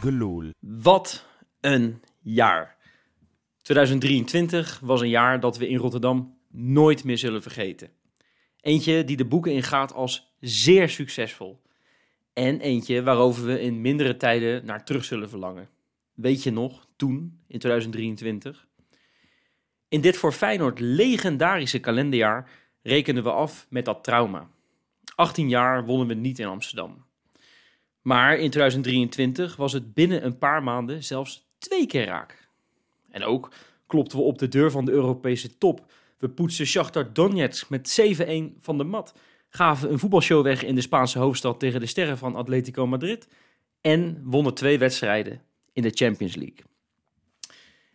gelul. Wat een jaar. 2023 was een jaar dat we in Rotterdam nooit meer zullen vergeten. Eentje die de boeken ingaat als zeer succesvol. En eentje waarover we in mindere tijden naar terug zullen verlangen. Weet je nog, toen, in 2023? In dit voor Feyenoord legendarische kalenderjaar rekenen we af met dat trauma. 18 jaar wonnen we niet in Amsterdam. Maar in 2023 was het binnen een paar maanden zelfs twee keer raak. En ook klopten we op de deur van de Europese top. We poetsten Shakhtar Donetsk met 7-1 van de mat. Gaven een voetbalshow weg in de Spaanse hoofdstad tegen de sterren van Atletico Madrid. En wonnen twee wedstrijden in de Champions League.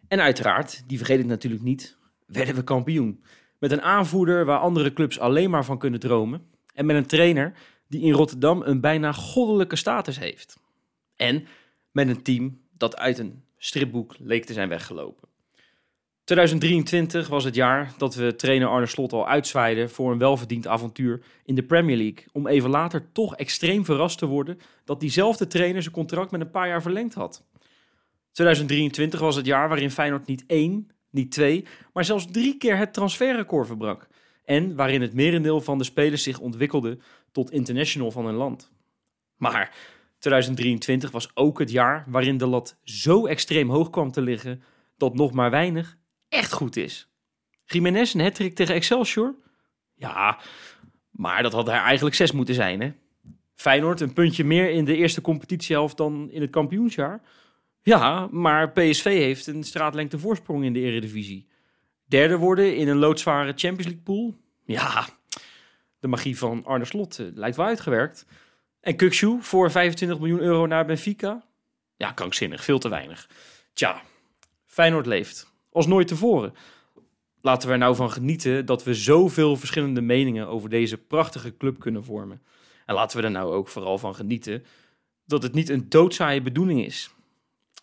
En uiteraard, die vergeet ik natuurlijk niet, werden we kampioen. Met een aanvoerder waar andere clubs alleen maar van kunnen dromen. En met een trainer die in Rotterdam een bijna goddelijke status heeft. En met een team dat uit een stripboek leek te zijn weggelopen. 2023 was het jaar dat we trainer Arne Slot al uitzwaaiden voor een welverdiend avontuur in de Premier League. Om even later toch extreem verrast te worden dat diezelfde trainer zijn contract met een paar jaar verlengd had. 2023 was het jaar waarin Feyenoord niet één, niet twee, maar zelfs drie keer het transferrecord verbrak. En waarin het merendeel van de spelers zich ontwikkelde tot international van hun land. Maar 2023 was ook het jaar waarin de lat zo extreem hoog kwam te liggen dat nog maar weinig echt goed is. Jiménez een hattrick tegen Excelsior? Ja, maar dat had hij eigenlijk zes moeten zijn, hè? Feyenoord een puntje meer in de eerste competitiehelft dan in het kampioensjaar? Ja, maar PSV heeft een straatlengte voorsprong in de eredivisie. Derde worden in een loodzware Champions League pool? Ja, de magie van Arne Slot eh, lijkt wel uitgewerkt. En Kukshu voor 25 miljoen euro naar Benfica? Ja, krankzinnig, veel te weinig. Tja, Feyenoord leeft. Als nooit tevoren. Laten we er nou van genieten dat we zoveel verschillende meningen over deze prachtige club kunnen vormen. En laten we er nou ook vooral van genieten dat het niet een doodzaaie bedoeling is.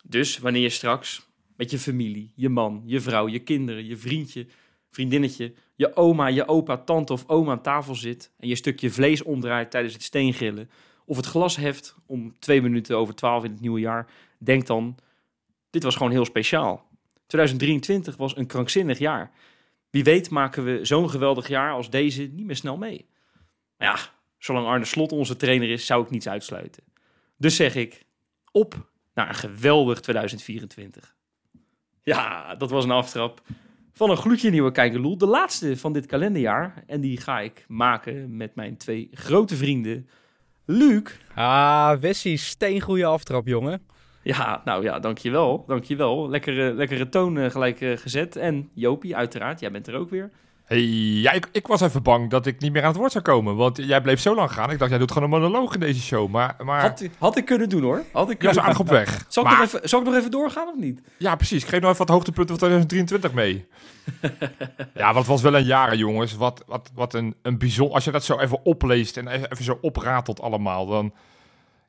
Dus wanneer je straks met je familie, je man, je vrouw, je kinderen, je vriendje, vriendinnetje, je oma, je opa, tante of oma aan tafel zit en je stukje vlees omdraait tijdens het steengrillen of het glas heft om twee minuten over twaalf in het nieuwe jaar, denk dan, dit was gewoon heel speciaal. 2023 was een krankzinnig jaar. Wie weet maken we zo'n geweldig jaar als deze niet meer snel mee. Maar ja, zolang Arne Slot onze trainer is, zou ik niets uitsluiten. Dus zeg ik, op naar een geweldig 2024. Ja, dat was een aftrap van een gloedje nieuwe Kijkeloel. De laatste van dit kalenderjaar. En die ga ik maken met mijn twee grote vrienden. Luc. Ah, Wessie, steengoede aftrap, jongen. Ja, nou ja, dankjewel. Dankjewel. Lekkere, lekkere toon uh, gelijk uh, gezet. En Jopie, uiteraard, jij bent er ook weer. Hey, ja, ik, ik, was even bang dat ik niet meer aan het woord zou komen. Want jij bleef zo lang gaan. Ik dacht, jij doet gewoon een monoloog in deze show. Maar, maar... Had, had ik kunnen doen hoor. Had ik kunnen ja, zo aardig op weg. Zal, maar... ik nog even, zal ik nog even doorgaan of niet? Ja, precies. Ik geef nog even wat hoogtepunten van 2023 mee. ja, want het was wel een jaar, jongens. Wat, wat, wat een, een bijzonder... Als je dat zo even opleest en even zo opratelt allemaal, dan...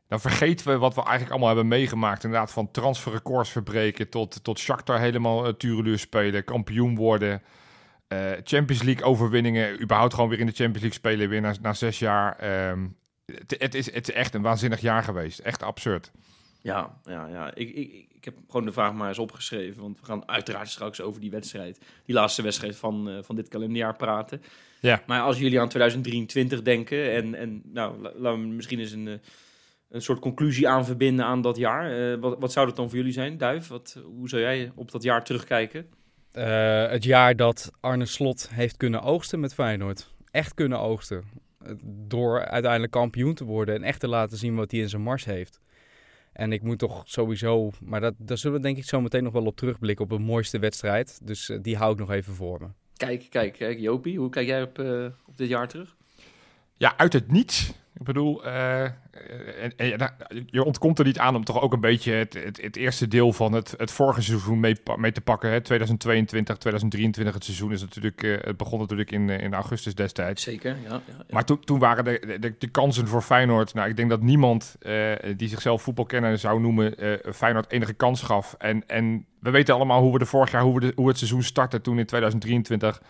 Dan vergeten we wat we eigenlijk allemaal hebben meegemaakt. Inderdaad, van transferrecords verbreken tot, tot Shakhtar helemaal uh, tureluur spelen, kampioen worden... Uh, Champions League overwinningen, überhaupt gewoon weer in de Champions League spelen weer na, na zes jaar. Um, het, het, is, het is echt een waanzinnig jaar geweest. Echt absurd. Ja, ja, ja. Ik, ik, ik heb gewoon de vraag maar eens opgeschreven. Want we gaan uiteraard straks over die wedstrijd, die laatste wedstrijd van, uh, van dit kalenderjaar praten. Ja. Maar als jullie aan 2023 denken en, en nou, laten we misschien eens een, een soort conclusie aan verbinden aan dat jaar. Uh, wat, wat zou dat dan voor jullie zijn, Duif? Wat, hoe zou jij op dat jaar terugkijken? Uh, het jaar dat Arne Slot heeft kunnen oogsten met Feyenoord. Echt kunnen oogsten. Door uiteindelijk kampioen te worden en echt te laten zien wat hij in zijn mars heeft. En ik moet toch sowieso, maar dat, daar zullen we denk ik zo meteen nog wel op terugblikken op een mooiste wedstrijd. Dus uh, die hou ik nog even voor me. Kijk, kijk, kijk Jopie, hoe kijk jij op, uh, op dit jaar terug? Ja, uit het niets. Ik bedoel, uh, en, en, je ontkomt er niet aan om toch ook een beetje het, het, het eerste deel van het, het vorige seizoen mee, mee te pakken. Hè? 2022, 2023, het seizoen is natuurlijk, uh, het begon natuurlijk in, in augustus destijds. Zeker, ja. ja, ja. Maar toen, toen waren de, de, de, kansen voor Feyenoord, nou ik denk dat niemand uh, die zichzelf voetbalkenner zou noemen, Feyenoord enige kans gaf. En, en we weten allemaal hoe we de vorig jaar, hoe, we de, hoe het seizoen startte toen in 2023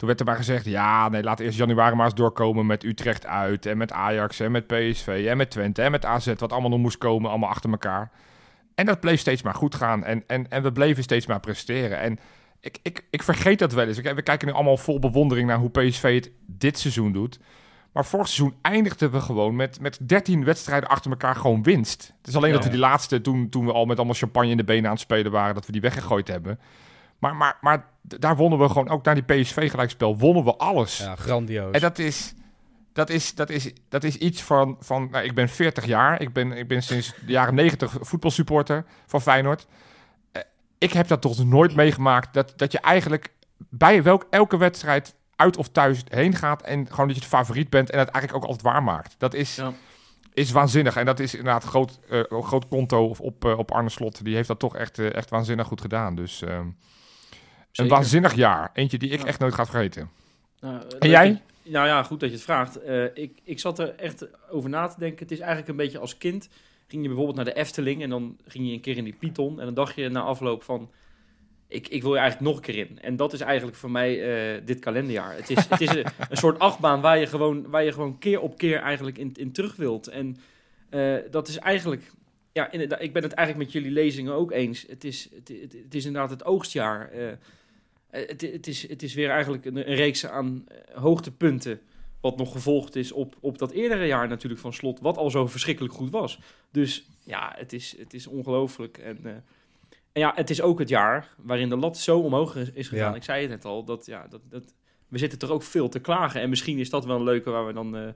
Toen werd er maar gezegd, ja, nee, laat eerst januari maar eens doorkomen met Utrecht uit. En met Ajax en met PSV en met Twente en met AZ. Wat allemaal nog moest komen, allemaal achter elkaar. En dat bleef steeds maar goed gaan. En, en, en we bleven steeds maar presteren. En ik, ik, ik vergeet dat wel eens. We kijken nu allemaal vol bewondering naar hoe PSV het dit seizoen doet. Maar vorig seizoen eindigden we gewoon met, met 13 wedstrijden achter elkaar gewoon winst. Het is alleen Ja. dat we die laatste, toen, toen we al met allemaal champagne in de benen aan het spelen waren, dat we die weggegooid hebben. Maar, maar, maar daar wonnen we gewoon, ook naar die PSV-gelijkspel, wonnen we alles. Ja, grandioos. En dat is, dat is, dat is, dat is iets van, van nou, ik ben 40 jaar, ik ben, ik ben sinds de jaren 90 voetbalsupporter van Feyenoord. Eh, ik heb dat toch nooit meegemaakt, dat, dat je eigenlijk bij welk, elke wedstrijd uit of thuis heen gaat en gewoon dat je de favoriet bent en het eigenlijk ook altijd waarmaakt. Dat is, Ja. is waanzinnig en dat is inderdaad groot, eh, een groot konto op, eh, op Arne Slot. Die heeft dat toch echt, echt waanzinnig goed gedaan. Dus een waanzinnig jaar. Eentje die ik Ja. echt nooit ga vergeten. Nou, En jij? Nou ja, goed dat je het vraagt. Eh, ik, ik zat er echt over na te denken. Het is eigenlijk een beetje als kind. Ging je bijvoorbeeld naar de Efteling en dan ging je een keer in die Python. En dan dacht je na afloop van... Ik, ik wil er eigenlijk nog een keer in. En dat is eigenlijk voor mij eh, dit kalenderjaar. Het is, het is een, een soort achtbaan waar je gewoon, waar je gewoon keer op keer eigenlijk in, in terug wilt. En eh, dat is eigenlijk... Ja, ik ben het eigenlijk met jullie lezingen ook eens. Het is, het, het, het is inderdaad het oogstjaar. Eh, het, het, is, het is weer eigenlijk een, een reeks aan eh, hoogtepunten. Wat nog gevolgd is op, op dat eerdere jaar natuurlijk van slot. Wat al zo verschrikkelijk goed was. Dus ja, het is, het is ongelooflijk. En, eh, en ja, het is ook het jaar waarin de lat zo omhoog is, is gegaan. Ja. Ik zei het net al. Dat, ja, dat, dat, we zitten er ook veel te klagen. En misschien is dat wel een leuke waar we dan...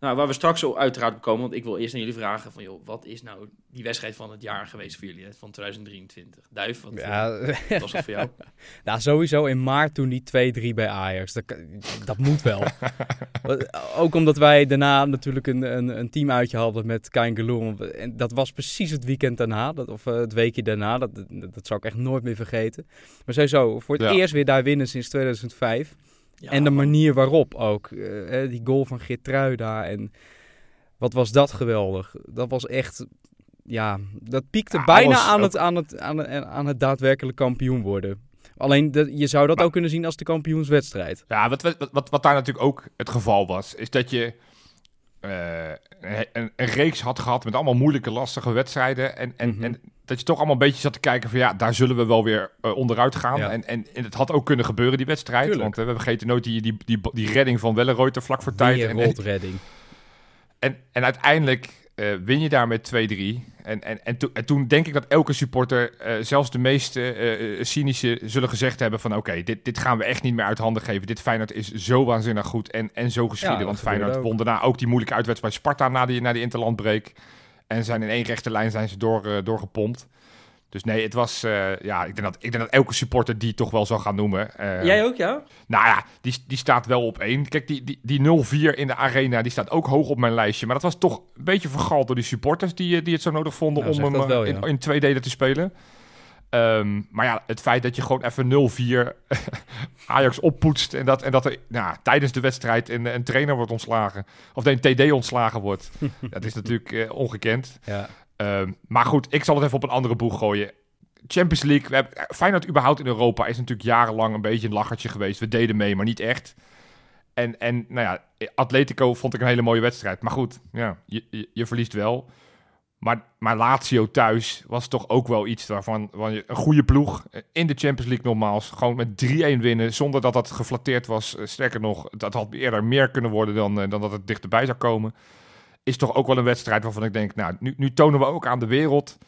nou, waar we straks zo uiteraard op komen. Want ik wil eerst aan jullie vragen van... joh, wat is nou die wedstrijd van het jaar geweest voor jullie? Van 2023. Duif, wat, ja, eh, wat was het voor jou? nou, sowieso in maart toen die 2-3 bij Ajax. Dat, dat moet wel. Ook omdat wij daarna natuurlijk een, een, een teamuitje hadden met Kain Geloen. En dat was precies het weekend daarna, dat, of eh, het weekje daarna. Dat, dat, dat zou ik echt nooit meer vergeten. Maar sowieso, voor het Ja. eerst weer daar winnen sinds 2005. Ja, en de man. manier waarop ook. Eh, die goal van Geertruida. En wat was dat geweldig. Dat was echt... Ja, dat piekte Ja, bijna aan ook- het, aan, het, aan, het, aan het daadwerkelijk kampioen worden. Alleen, de- je zou dat Maar- ook kunnen zien als de kampioenswedstrijd. Ja, wat, wat, wat, wat daar natuurlijk ook het geval was, is dat je eh, een, een reeks had gehad met allemaal moeilijke, lastige wedstrijden. En, en, Mhm. en dat je toch allemaal een beetje zat te kijken van ja, daar zullen we wel weer eh, onderuit gaan. Ja. En, en, en het had ook kunnen gebeuren, die wedstrijd. Tuurlijk. Want eh, we vergeten nooit die, die, die, die redding van Welleroyter vlak voor tijd. En, en, Wereldredding. en, en uiteindelijk eh, win je daar met 2-3. En, en, en, to- en toen denk ik dat elke supporter, eh, zelfs de meeste eh, cynische, zullen gezegd hebben van... oké, dit, dit gaan we echt niet meer uit handen geven. Dit Feyenoord is zo waanzinnig goed en, en zo geschieden. want Feyenoord ook. won daarna ook die moeilijke uitwedstrijd bij Sparta... na die, na die interlandbreek. En zijn in één rechte lijn zijn ze door, doorgepompt. Dus nee, het was... eh, ja, ik denk, dat, ik denk dat elke supporter die toch wel zal gaan noemen. Eh, Jij ook, ja? nou ja, die, die staat wel op één. Kijk, die, die, die 0-4 in de arena, die staat ook hoog op mijn lijstje. Maar dat was toch een beetje vergald door die supporters die, eh, die het zo nodig vonden Nou, om hem dat wel, ja. in, in twee delen te spelen. Ehm, maar ja, het feit dat je gewoon even 0-4 Ajax oppoetst en dat, en dat er nou, tijdens de wedstrijd een, een trainer wordt ontslagen, of een TD ontslagen wordt, dat is natuurlijk ongekend. Ja. Ehm, maar goed, ik zal het even op een andere boeg gooien. Champions League, we hebben, Feyenoord überhaupt in Europa is natuurlijk jarenlang een beetje een lachertje geweest. We deden mee, maar niet echt. En, en nou ja, Atletico vond ik een hele mooie wedstrijd. Maar goed, ja, je, je, verliest wel. Maar, maar Lazio thuis was toch ook wel iets waarvan, waarvan je een goede ploeg eh, in de Champions League nogmaals. Gewoon met 3-1 winnen zonder dat dat geflatteerd was. Eh, Sterker nog, dat had eerder meer kunnen worden dan, eh, dan dat het dichterbij zou komen. Is toch ook wel een wedstrijd waarvan ik denk, nou, nu, nu tonen we ook aan de wereld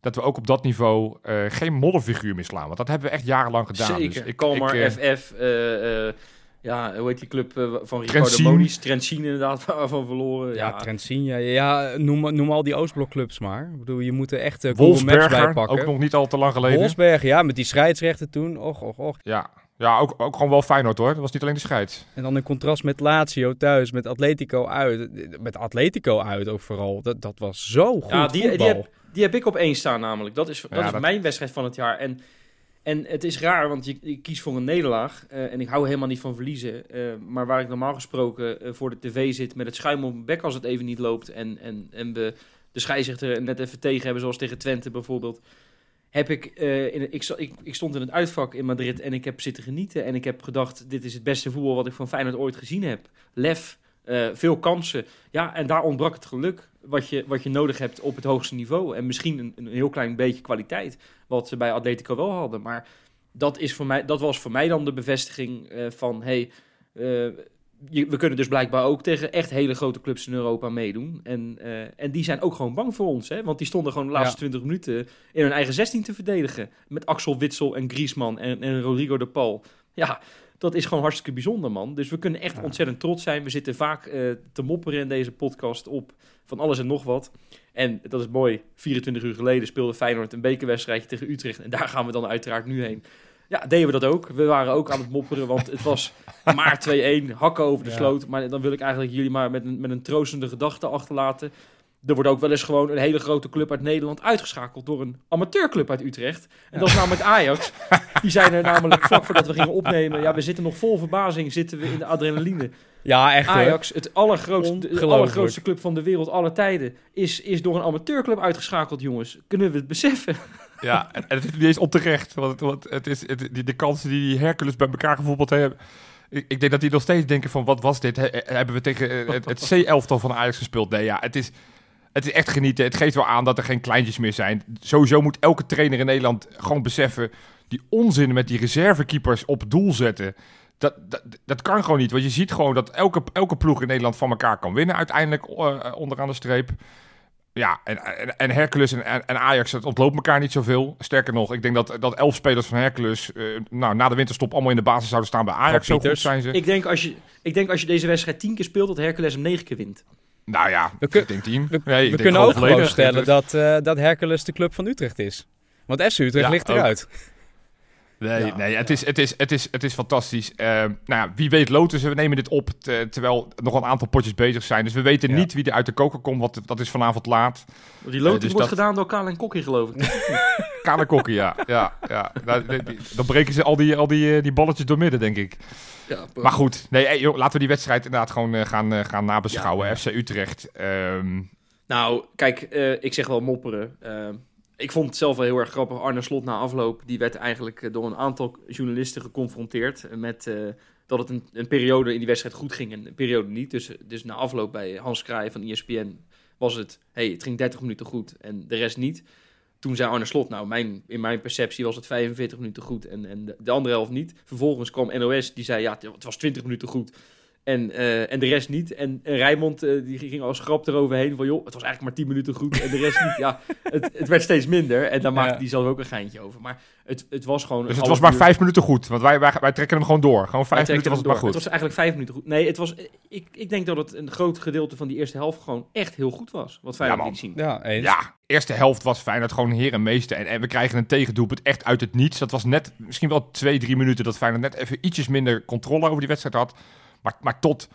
dat we ook op dat niveau eh, geen modderfiguur meer slaan. Want dat hebben we echt jarenlang gedaan. Zeker. Dus ik, Kalmar, ik, eh, FF, eh, eh, ja, hoe heet die club eh, van Ricardo. Moniz? Trentin inderdaad, waarvan verloren. Ja, Ja, Trentin, ja, ja noem, noem al die Oostblokclubs maar. Ik bedoel, je moet er echt uh, Google Maps bij pakken. ook nog niet al te lang geleden. Wolfsberg, ja, met die scheidsrechter toen. Och, och, och. Ja, ja ook, ook gewoon wel Feyenoord hoor. Dat was niet alleen de scheids. En dan in contrast met Lazio thuis, met Atletico uit. Met Atletico uit ook vooral. Dat, dat was zo goed Ja, die- die voetbal. heb- die heb ik op één staan namelijk. Dat is, dat Ja, is dat- mijn wedstrijd van het jaar. En, en het is raar, want je, je kiest voor een nederlaag. eh, en ik hou helemaal niet van verliezen. eh, maar waar ik normaal gesproken eh, voor de tv zit met het schuim op mijn bek als het even niet loopt. En, en, en we de scheidsrechter net even tegen hebben, zoals tegen Twente bijvoorbeeld. Heb ik, eh, in, ik, ik, stond in het uitvak in Madrid en ik heb zitten genieten. En ik heb gedacht, dit is het beste voetbal wat ik van Feyenoord ooit gezien heb. Lef, eh, veel kansen. Ja, en daar ontbrak het geluk wat je, wat je nodig hebt op het hoogste niveau. En misschien een, een heel klein beetje kwaliteit, wat ze bij Atletico wel hadden. Maar dat, is voor mij, dat was voor mij dan de bevestiging eh, van... Hey, je- we kunnen dus blijkbaar ook tegen echt hele grote clubs in Europa meedoen. En, eh, en die zijn ook gewoon bang voor ons. Hè? Want die stonden gewoon de laatste Ja. 20 minuten in hun eigen 16 te verdedigen. Met Axel Witsel en Griezmann en, en Rodrigo de Paul. Ja, dat is gewoon hartstikke bijzonder, man. Dus we kunnen echt Ja. ontzettend trots zijn. We zitten vaak eh, te mopperen in deze podcast op van alles en nog wat. En dat is mooi. 24 uur geleden speelde Feyenoord een bekerwedstrijdje tegen Utrecht. En daar gaan we dan uiteraard nu heen. Ja, deden we dat ook. We waren ook aan het mopperen, want het was maar 2-1, hakken over de Ja. sloot. Maar dan wil ik eigenlijk jullie maar met een, met een troostende gedachte achterlaten. Er wordt ook wel eens gewoon een hele grote club uit Nederland uitgeschakeld door een amateurclub uit Utrecht. En dat is namelijk Ajax. Die zijn er namelijk vlak voordat we gingen opnemen. Ja, we zitten nog vol verbazing, zitten we in de adrenaline. Ja, echt hoor. Ajax, het allergrootste, de allergrootste club van de wereld, alle tijden, is, is door een amateurclub uitgeschakeld, jongens. Kunnen we het beseffen? Ja, en en het is niet eens onterecht. Want, want het is, de kansen die Hercules bij elkaar gevoetbald hebben... Ik, ik denk dat die nog steeds denken van, wat was dit? He- he- hebben we tegen eh, het, het C-elftal van Ajax gespeeld? Nee, ja, het is, het is echt genieten. Het geeft wel aan dat er geen kleintjes meer zijn. Sowieso moet elke trainer in Nederland gewoon beseffen... die onzin met die reservekeepers op doel zetten... Dat, dat, kan gewoon niet. Want je ziet gewoon dat elke, elke ploeg in Nederland van elkaar kan winnen uiteindelijk eh, onderaan de streep. Ja, en, en, en Hercules en, en- Ajax, het ontloopt elkaar niet zoveel. Sterker nog, ik denk dat, dat elf spelers van Hercules eh, nou, na de winterstop allemaal in de basis zouden staan bij Ajax. Zo goed zijn ze. Ik denk, als je, ik denk als je deze wedstrijd tien keer speelt, dat Hercules hem negen keer wint. nou ja, We ik denk tien. We, Nee, ik we denk kunnen ook gewoon stellen dat, eh, dat Hercules de club van Utrecht is. Want FC Utrecht Ja, ligt ook. Nee, Ja, nee het, ja. is, het, is, het, is, het is fantastisch. Eh, nou ja, wie weet Lotus, we nemen dit op te- terwijl nog een aantal potjes bezig zijn. Dus we weten Ja. niet wie er uit de koker komt, want dat is vanavond laat. Die loting dus wordt dat- gedaan door Karel en Kokkie, geloof ik. Kale kokken, ja. ja, ja. Nou, die- die- dan breken ze al die, al die, eh, die balletjes door midden, denk ik. Ja, Maar goed, nee, hey, joh, laten we die wedstrijd inderdaad gewoon eh, gaan, eh, gaan nabeschouwen. Ja. FC Utrecht. ehm, Nou, kijk, eh, ik zeg wel mopperen. Ik vond het zelf wel heel erg grappig. Arne Slot na afloop, die werd eigenlijk eh, door een aantal journalisten geconfronteerd met eh, dat het een, een periode in die wedstrijd goed ging en een periode niet. Dus, dus na afloop bij Hans Kraai van ESPN was het, hey, het ging 30 minuten goed en de rest niet. Toen zei Arne Slot, nou, mijn, in mijn perceptie was het 45 minuten goed en, en de andere helft niet. Vervolgens kwam NOS, die zei, ja, het was 20 minuten goed. En, eh, en de rest niet. En, en Rijmond eh, die ging als grap eroverheen van... joh, het was eigenlijk maar 10 minuten goed en de rest niet. Ja, het, het werd steeds minder. En daar maakte Ja. hij zelf ook een geintje over. Maar het, het was gewoon... dus het was maar uur. vijf minuten goed. Want wij, wij, wij trekken hem gewoon door. Gewoon Wij vijf minuten trekken was het maar goed. Het was eigenlijk vijf minuten goed. Nee, het was, ik, ik denk dat het een groot gedeelte van die eerste helft gewoon echt heel goed was. Wat Feyenoord Ja, liet zien. Ja, eens. Ja, eerste helft was Feyenoord gewoon heer en meester. En, en we krijgen een tegendoelpunt echt uit het niets. Dat was net, misschien wel twee, drie minuten dat Feyenoord net even ietsjes minder controle over die wedstrijd had. Maar, maar tot,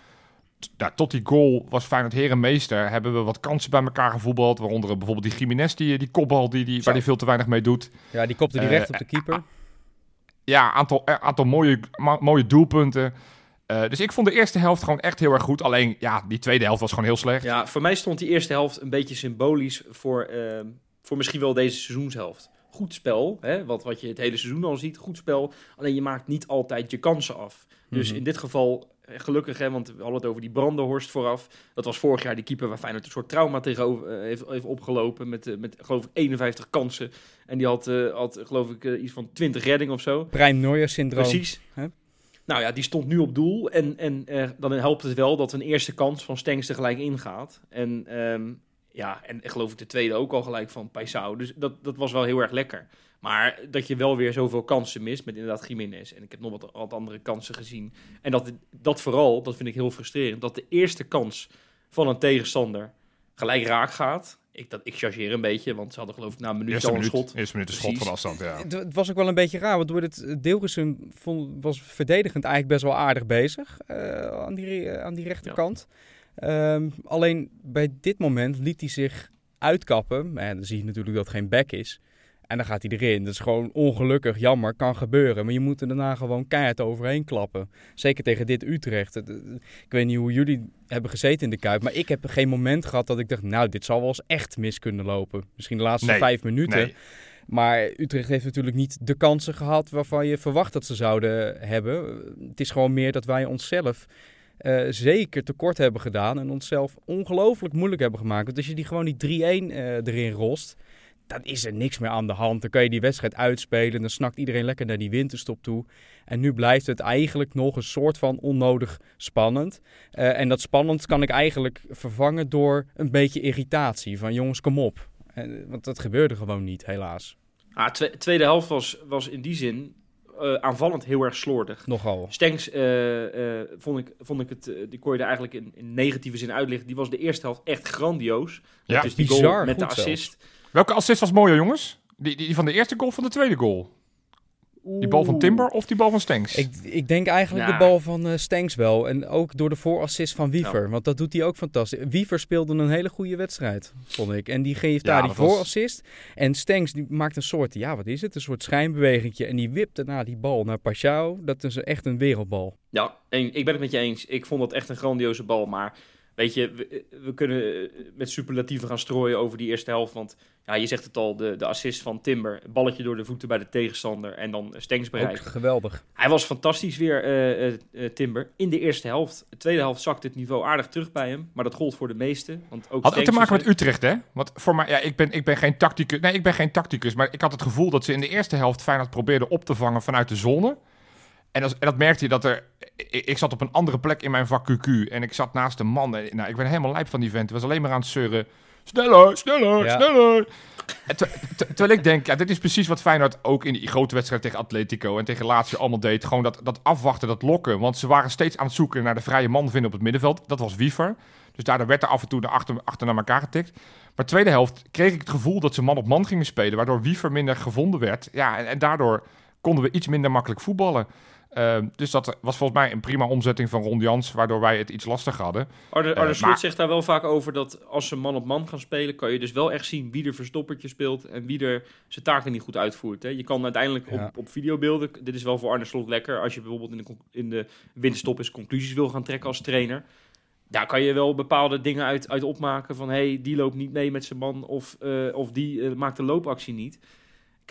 t- nou, tot die goal was Feyenoord heer en meester. Hebben we wat kansen bij elkaar gevoetbald. Waaronder bijvoorbeeld die Jiménez, die, die kopbal die, die, Zo. waar hij veel te weinig mee doet. Ja, die kopte die Eh, recht op de keeper. Ja, aantal, eh, aantal mooie, mooie doelpunten. Eh, dus ik vond de eerste helft gewoon echt heel erg goed. Alleen, ja, die tweede helft was gewoon heel slecht. Ja, voor mij stond die eerste helft een beetje symbolisch voor, eh, voor misschien wel deze seizoenshelft. Goed spel, hè, wat, wat je het hele seizoen al ziet. Goed spel, alleen je maakt niet altijd je kansen af. Dus Mhm. in dit geval, gelukkig, hè, want we hadden het over die Brandenhorst vooraf. Dat was vorig jaar die keeper waar Feyenoord een soort trauma tegenover eh, heeft, heeft opgelopen. Met, eh, met geloof ik 51 kansen. En die had, eh, had geloof ik eh, iets van 20 redding of zo. Prime Neuer syndroom. Precies. Hè? Nou ja, die stond nu op doel. En, en eh, dan helpt het wel dat een eerste kans van Stengs er gelijk ingaat. En ehm, ja, en geloof ik de tweede ook al gelijk van Paisao. Dus dat, dat was wel heel erg lekker. Maar dat je wel weer zoveel kansen mist met inderdaad Jiménez. En ik heb nog wat, wat andere kansen gezien. En dat, dat vooral, dat vind ik heel frustrerend, dat de eerste kans van een tegenstander gelijk raak gaat. Ik, dat, ik chargeer een beetje, want ze hadden geloof ik na een minuut Eerste al een minuut, schot. eerste minuut een schot van afstand, ja. Het, het was ook wel een beetje raar, want door dit Deelrussen vond, was verdedigend eigenlijk best wel aardig bezig eh, aan, die, aan die rechterkant. Ehm, alleen bij dit moment liet hij zich uitkappen. En dan zie je natuurlijk dat het geen back is. En dan gaat hij erin. Dat is gewoon ongelukkig, jammer, kan gebeuren. Maar je moet er daarna gewoon keihard overheen klappen. Zeker tegen dit Utrecht. Ik weet niet hoe jullie hebben gezeten in de Kuip. Maar ik heb geen moment gehad dat ik dacht... nou, dit zal wel eens echt mis kunnen lopen. Misschien de laatste Nee, vijf minuten. Nee. Maar Utrecht heeft natuurlijk niet de kansen gehad waarvan je verwacht dat ze zouden hebben. Het is gewoon meer dat wij onszelf uh, zeker tekort hebben gedaan en onszelf ongelooflijk moeilijk hebben gemaakt. Want als je die gewoon die 3-1 uh, erin rost, dan is er niks meer aan de hand. Dan kan je die wedstrijd uitspelen. Dan snakt iedereen lekker naar die winterstop toe. En nu blijft het eigenlijk nog een soort van onnodig spannend. Uh, en dat spannend kan ik eigenlijk vervangen door een beetje irritatie. Van jongens, kom op. Uh, want dat gebeurde gewoon niet, helaas. Ah, twe tweede helft was, was in die zin uh, aanvallend heel erg slordig. Nogal. Stenks vond, ik, vond ik het, die kon je er eigenlijk in, in negatieve zin uitlichten. Die was de eerste helft echt grandioos. Ja, dus die bizar goal met de goed assist. zelfs. Welke assist was mooier, jongens? Die, die, die van de eerste goal of van de tweede goal? Die bal van Timber of die bal van Stenks? Ik, ik denk eigenlijk Nou. de bal van eh Stenks wel. En ook door de voorassist van Wiever. Want dat doet hij ook fantastisch. Wiever speelde een hele goede wedstrijd, vond ik. En die geeft Ja, daar die was- voorassist. En Stenks die maakt een soort, ja wat is het? Een soort schijnbewegingje. En die wipt daarna die bal naar Pashao. Dat is echt een wereldbal. Ja, en ik ben het met je eens. Ik vond dat echt een grandioze bal. Maar weet je, we, we kunnen eh, met superlatieven gaan strooien over die eerste helft. Want ja, je zegt het al, de, de assist van Timber. Balletje door de voeten bij de tegenstander. En dan Stenks Ook bereikt. geweldig. Hij was fantastisch weer, eh, eh, eh, Timber, in de eerste helft. De tweede helft zakte het niveau aardig terug bij hem. Maar dat gold voor de meesten. Want ook Had ook te maken met Utrecht, hè? Want voor mij, ja, ik ben, ik ben geen tacticus. Nee, ik ben geen tacticus. Maar ik had het gevoel dat ze in de eerste helft Feyenoord probeerden op te vangen vanuit de zone. En, als, en dat merkte je dat er... Ik, ik zat op een andere plek in mijn vak QQ. En ik zat naast een man. En, nou, ik ben helemaal lijp van die vent. Hij was alleen maar aan het zeuren. Sneller, sneller, Ja. sneller. En ter- ter- terwijl ik denk, ja, dit is precies wat Feyenoord ook in die grote wedstrijd tegen Atletico en tegen Lazio allemaal deed. Gewoon dat, dat afwachten, dat lokken. Want ze waren steeds aan het zoeken naar de vrije man vinden op het middenveld. Dat was Wiever. Dus daardoor werd er af en toe naar achter, achter naar elkaar getikt. Maar tweede helft kreeg ik het gevoel dat ze man op man gingen spelen. Waardoor Wiever minder gevonden werd. Ja, en, en daardoor konden we iets minder makkelijk voetballen. Ehm, dus dat was volgens mij een prima omzetting van Ron Jans. Waardoor wij het iets lastiger hadden. Arne, Arne Slot maar- zegt daar wel vaak over dat als ze man op man gaan spelen, kan je dus wel echt zien wie er verstoppertje speelt en wie er zijn taken niet goed uitvoert. Hè. Je kan uiteindelijk Ja. op, op videobeelden, dit is wel voor Arne Slot lekker, als je bijvoorbeeld in de, in de winterstop eens conclusies wil gaan trekken als trainer. Daar kan je wel bepaalde dingen uit, uit opmaken van hey, die loopt niet mee met zijn man of, eh, of die eh, maakt de loopactie niet.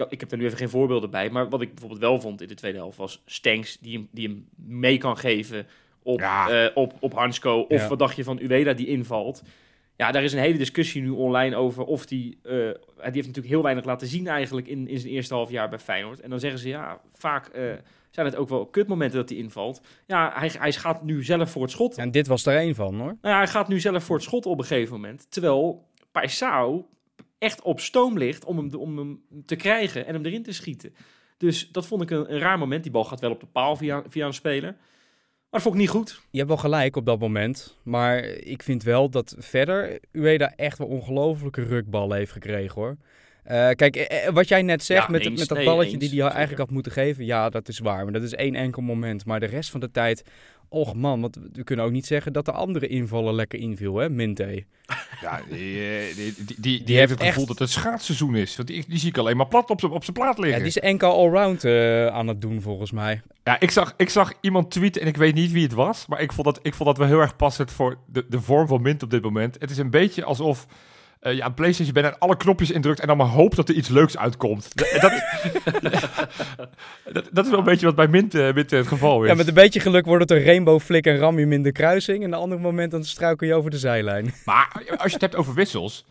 Ik, heb er nu even geen voorbeelden bij, maar wat ik bijvoorbeeld wel vond in de tweede helft was Stenks die hem, die hem mee kan geven op, Ja. eh, op, op Hansko. Of Ja. wat dacht je van Ueda die invalt? Ja, daar is een hele discussie nu online over of die... eh, die heeft natuurlijk heel weinig laten zien eigenlijk in, in zijn eerste half jaar bij Feyenoord. En dan zeggen ze, ja, vaak eh, zijn het ook wel kutmomenten dat hij invalt. Ja, hij, hij gaat nu zelf voor het schot. En dit was er één van hoor. Nou ja, hij gaat nu zelf voor het schot op een gegeven moment. Terwijl Paisao echt op stoom ligt om hem, om hem te krijgen en hem erin te schieten. Dus dat vond ik een, een raar moment. Die bal gaat wel op de paal via, via een speler. Maar dat vond ik niet goed. Je hebt wel gelijk op dat moment. Maar ik vind wel dat verder Ueda echt wel ongelofelijke rukballen heeft gekregen hoor. Eh, kijk, eh, eh, wat jij net zegt Ja, met, eens. met dat balletje die hij eigenlijk had moeten geven. Ja, dat is waar. Maar dat is één enkel moment. Maar de rest van de tijd... Och man, want we kunnen ook niet zeggen dat de andere invallen lekker inviel, hè, Minte. Ja, die, eh, die, die, die, heeft het gevoel echt- dat het schaatsseizoen is. Want die, die zie ik alleen maar plat op zijn op zijn plaat Ja, liggen. die is enkel allround eh aan het doen volgens mij. Ja, ik zag, ik zag iemand tweeten en ik weet niet wie het was. Maar ik vond dat, ik vond dat wel heel erg passend voor de, de vorm van Mint op dit moment. Het is een beetje alsof je aan PlayStation bent en alle knopjes indrukt en dan maar hoopt dat er iets leuks uitkomt. Dat, dat, dat, dat is wel een beetje wat bij Mint, eh, Mint het geval is. Ja, met een beetje geluk wordt het een rainbow flick en ram je hem in de kruising. En een ander moment dan struikel je over de zijlijn. Maar als je het hebt over wissels.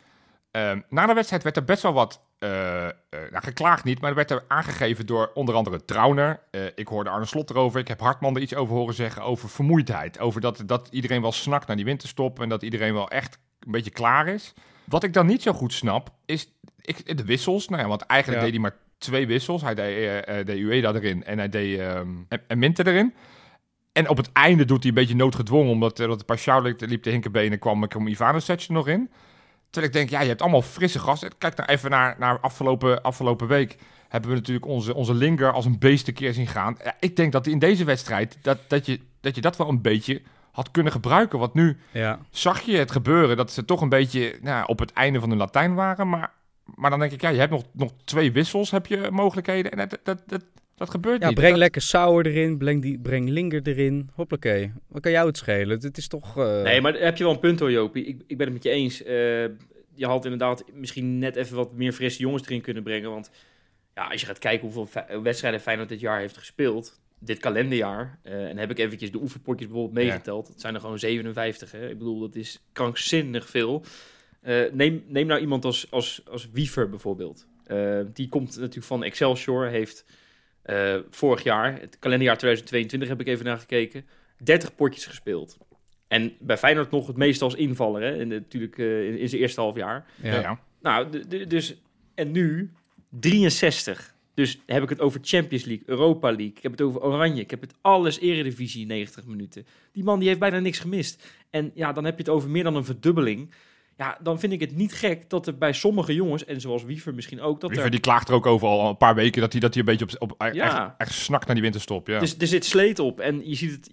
ehm, na de wedstrijd werd er best wel wat. eh, eh, nou, geklaagd niet, maar er werd er aangegeven door onder andere Trauner. Eh, ik hoorde Arne Slot erover. Ik heb Hartman er iets over horen zeggen. Over vermoeidheid. Over dat, dat iedereen wel snakt naar die winterstop. En dat iedereen wel echt een beetje klaar is. Wat ik dan niet zo goed snap, is ik, de wissels. Nou ja, want eigenlijk Ja. deed hij maar twee wissels. Hij deed, eh eh, deed Ueda erin en hij deed ehm, en, en Minte erin. En op het einde doet hij een beetje noodgedwongen, omdat, uh, dat Pashao liep, liep te hinkerbenen, kwam, kwam Ivanovic er nog in. Terwijl ik denk, ja, je hebt allemaal frisse gasten. Kijk nou even naar, naar afgelopen, afgelopen week. Hebben we natuurlijk onze, onze linker als een beest een keer zien gaan. Ja, ik denk dat in deze wedstrijd, dat, dat, je, dat je dat wel een beetje had kunnen gebruiken. Want nu Ja. zag je het gebeuren dat ze toch een beetje nou, op het einde van hun Latijn waren. Maar, maar dan denk ik, ja, je hebt nog, nog twee wissels, heb je mogelijkheden. En dat, dat, dat, dat gebeurt Ja, niet. breng Dat- lekker Sauer erin, breng, die, breng Linger erin. Hoppakee. Wat kan jou het schelen? Het is toch... eh, Nee, maar heb je wel een punt hoor, Jopie. Ik, ik ben het met je eens. Eh, je had inderdaad misschien net even wat meer frisse jongens erin kunnen brengen. Want ja, als je gaat kijken hoeveel wedstrijden Feyenoord dit jaar heeft gespeeld, dit kalenderjaar, eh, en heb ik eventjes de oefenpotjes bijvoorbeeld meegeteld, dat zijn er gewoon 57. Hè? Ik bedoel, dat is krankzinnig veel. Eh, neem, neem nou iemand als, als, als Wiever bijvoorbeeld. Eh, die komt natuurlijk van Excelsior, heeft vorig jaar, het kalenderjaar 2022 heb ik even naar gekeken, 30 potjes gespeeld. En bij Feyenoord nog het meest als invaller, hè? En, natuurlijk in, in zijn eerste half jaar. Ja. ja. Nou, dus, en nu 63. Dus heb ik het over Champions League, Europa League. Ik heb het over Oranje. Ik heb het alles Eredivisie 90 minuten. Die man die heeft bijna niks gemist. En ja, dan heb je het over meer dan een verdubbeling. Ja, dan vind ik het niet gek dat er bij sommige jongens, en zoals Wiever misschien ook, dat Liever, er, die klaagt er ook over al een paar weken dat hij, dat hij een beetje op, op echt, Ja. echt snakt naar die winterstop. Ja. Dus er zit sleet op. En je ziet het,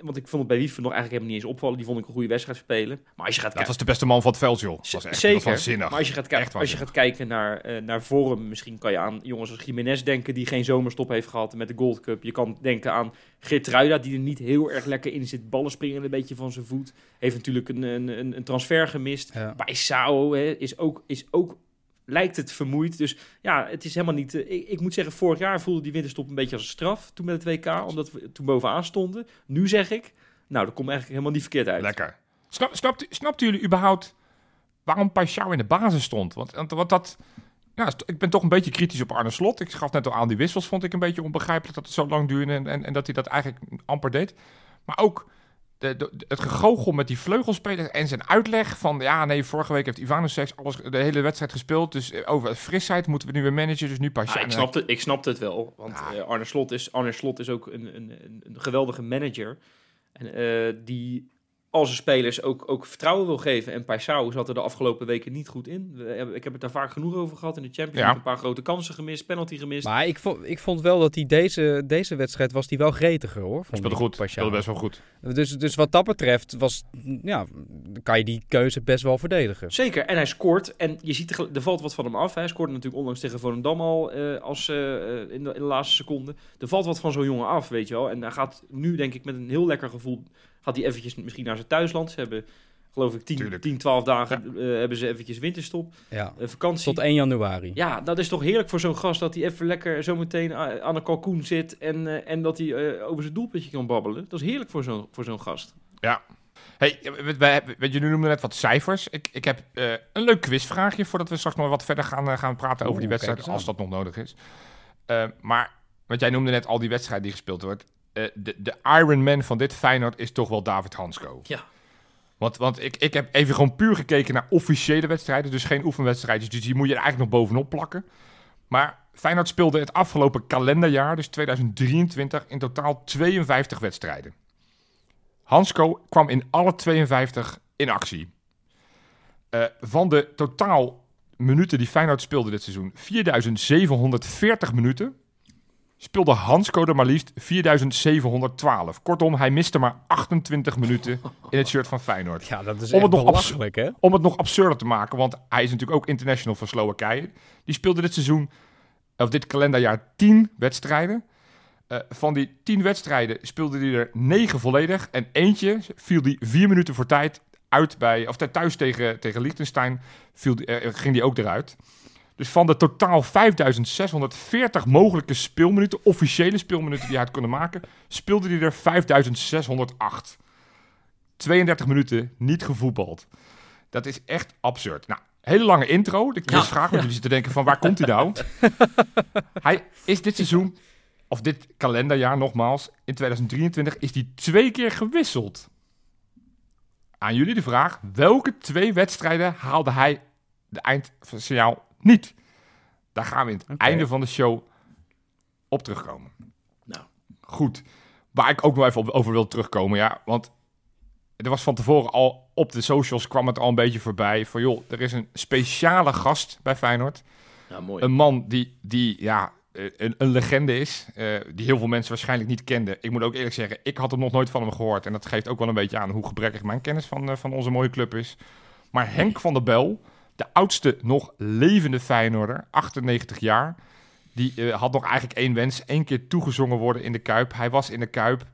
want ik vond het bij Wiever nog eigenlijk helemaal niet eens opvallen. Die vond ik een goede wedstrijd spelen. Maar als je gaat dat kijken... was de beste man van het veld, joh. Dat was echt Zeker. waanzinnig. Maar als je gaat, Echt als je gaat kijken naar, eh, naar vorm, misschien kan je aan jongens als Jiménez denken die geen zomerstop heeft gehad met de Gold Cup. Je kan denken aan Geertruida die er niet heel erg lekker in zit. Ballen springen een beetje van zijn voet. Heeft natuurlijk een, een, een, een transfer gemist. Ja. Bij Sao hè, is, ook, is ook, lijkt het vermoeid. Dus ja, het is helemaal niet... eh, ik, ik moet zeggen, vorig jaar voelde die winterstop een beetje als een straf. Toen met het WK, omdat we toen bovenaan stonden. Nu zeg ik, nou, dat komt eigenlijk helemaal niet verkeerd uit. Lekker. Snap, snapt, snapten jullie überhaupt waarom Paixão in de basis stond? Want, want, dat... Ja, ik ben toch een beetje kritisch op Arne Slot. Ik gaf net al aan, die wissels vond ik een beetje onbegrijpelijk dat het zo lang duurde en, en, en dat hij dat eigenlijk amper deed. Maar ook de, de- het gegoochel met die vleugelspeler en zijn uitleg van... Ja, nee, vorige week heeft Ivanusek alles de hele wedstrijd gespeeld. Dus eh, over frisheid moeten we nu weer managen, dus nu Paixão. Ja, ik, snapte, ik snapte het wel. Want eh, Arne, Slot is, Arne Slot is ook een, een, een, geweldige manager. En, eh, die al zijn spelers ook, ook vertrouwen wil geven. En Paisao zat er de afgelopen weken niet goed in. We hebben- Ik heb het daar vaak genoeg over gehad in de Champions Ja. League. Een paar grote kansen gemist, penalty gemist. Maar ik vond, ik vond wel dat hij deze, deze wedstrijd was die wel gretiger hoor. Vond Speelde ik, goed, speelde best wel goed. Dus, dus wat dat betreft was, ja, kan je die keuze best wel verdedigen. Zeker, en hij scoort. En je ziet, er, er valt wat van hem af. Hij scoorde natuurlijk onlangs tegen Volendam al eh, als, eh, eh, in, de, in de laatste seconde. Er valt wat van zo'n jongen af, weet je wel. En hij gaat nu, denk ik, met een heel lekker gevoel... gaat hij eventjes misschien naar zijn thuisland. Ze hebben, geloof ik, 10, Tuurlijk. 10 12 dagen eh, hebben ze eventjes winterstop. Ja. eh, vakantie. Tot 1 januari. Ja, dat is toch heerlijk voor zo'n gast... dat hij even lekker zometeen aan een kalkoen zit... en, eh, en dat hij eh, over zijn doelpuntje kan babbelen. Dat is heerlijk voor zo'n voor zo'n gast. Hey, we, we, we, jullie noemden net wat cijfers. Ik, ik heb eh, een leuk quizvraagje voordat we straks nog wat verder gaan, gaan praten over die wedstrijd, als dat nog nodig is. Eh, maar, want jij noemde net al die wedstrijden die gespeeld wordt. Eh, de, de Iron Man van dit Feyenoord is toch wel David Hansko. Ja. Want, want ik, ik heb even gewoon puur gekeken naar officiële wedstrijden, dus geen oefenwedstrijdjes. Dus die moet je er eigenlijk nog bovenop plakken. Maar Feyenoord speelde het afgelopen kalenderjaar, dus 2023, in totaal 52 wedstrijden. Hansko kwam in alle 52 in actie. Eh, van de totaal minuten die Feyenoord speelde dit seizoen, 4740 minuten, speelde Hansko er maar liefst 4712. Kortom, hij miste maar 28 minuten in het shirt van Feyenoord. Ja, dat is Om echt het nog hè. Om het nog absurder te maken, want hij is natuurlijk ook international van Slowakije. Die speelde dit seizoen, of dit kalenderjaar, 10 wedstrijden. Eh, van die 10 wedstrijden speelde hij er 9 volledig. En eentje viel die 4 minuten voor tijd uit bij, of thuis tegen, tegen Liechtenstein, viel die, eh, ging die ook eruit. Dus van de totaal 5640 mogelijke speelminuten, officiële speelminuten die hij had kunnen maken, speelde hij er 5608. 32 minuten niet gevoetbald. Dat is echt absurd. Nou, hele lange intro. De quizvraag, want ja. jullie zitten te denken van waar komt hij nou? hij is dit seizoen, of dit kalenderjaar nogmaals, in 2023 is hij twee keer gewisseld. Aan jullie de vraag, welke twee wedstrijden haalde hij de eindsignaal niet? Daar gaan we in het einde van de show op terugkomen. Nou. Goed. Waar ik ook nog even over wil terugkomen, ja, want er was van tevoren al op de socials kwam het al een beetje voorbij. Van joh, er is een speciale gast bij Feyenoord. Ja, mooi. Een man die, die ja, eh, een, een legende is. eh, die heel veel mensen waarschijnlijk niet kenden. Ik moet ook eerlijk zeggen, ik had hem nog nooit van hem gehoord. En dat geeft ook wel een beetje aan hoe gebrekkig mijn kennis van, eh, van onze mooie club is. Maar Henk van der Bel, de oudste nog levende Feyenoorder, 98 jaar. Die eh, had nog eigenlijk één wens. één keer toegezongen worden in de Kuip. Hij was in de Kuip.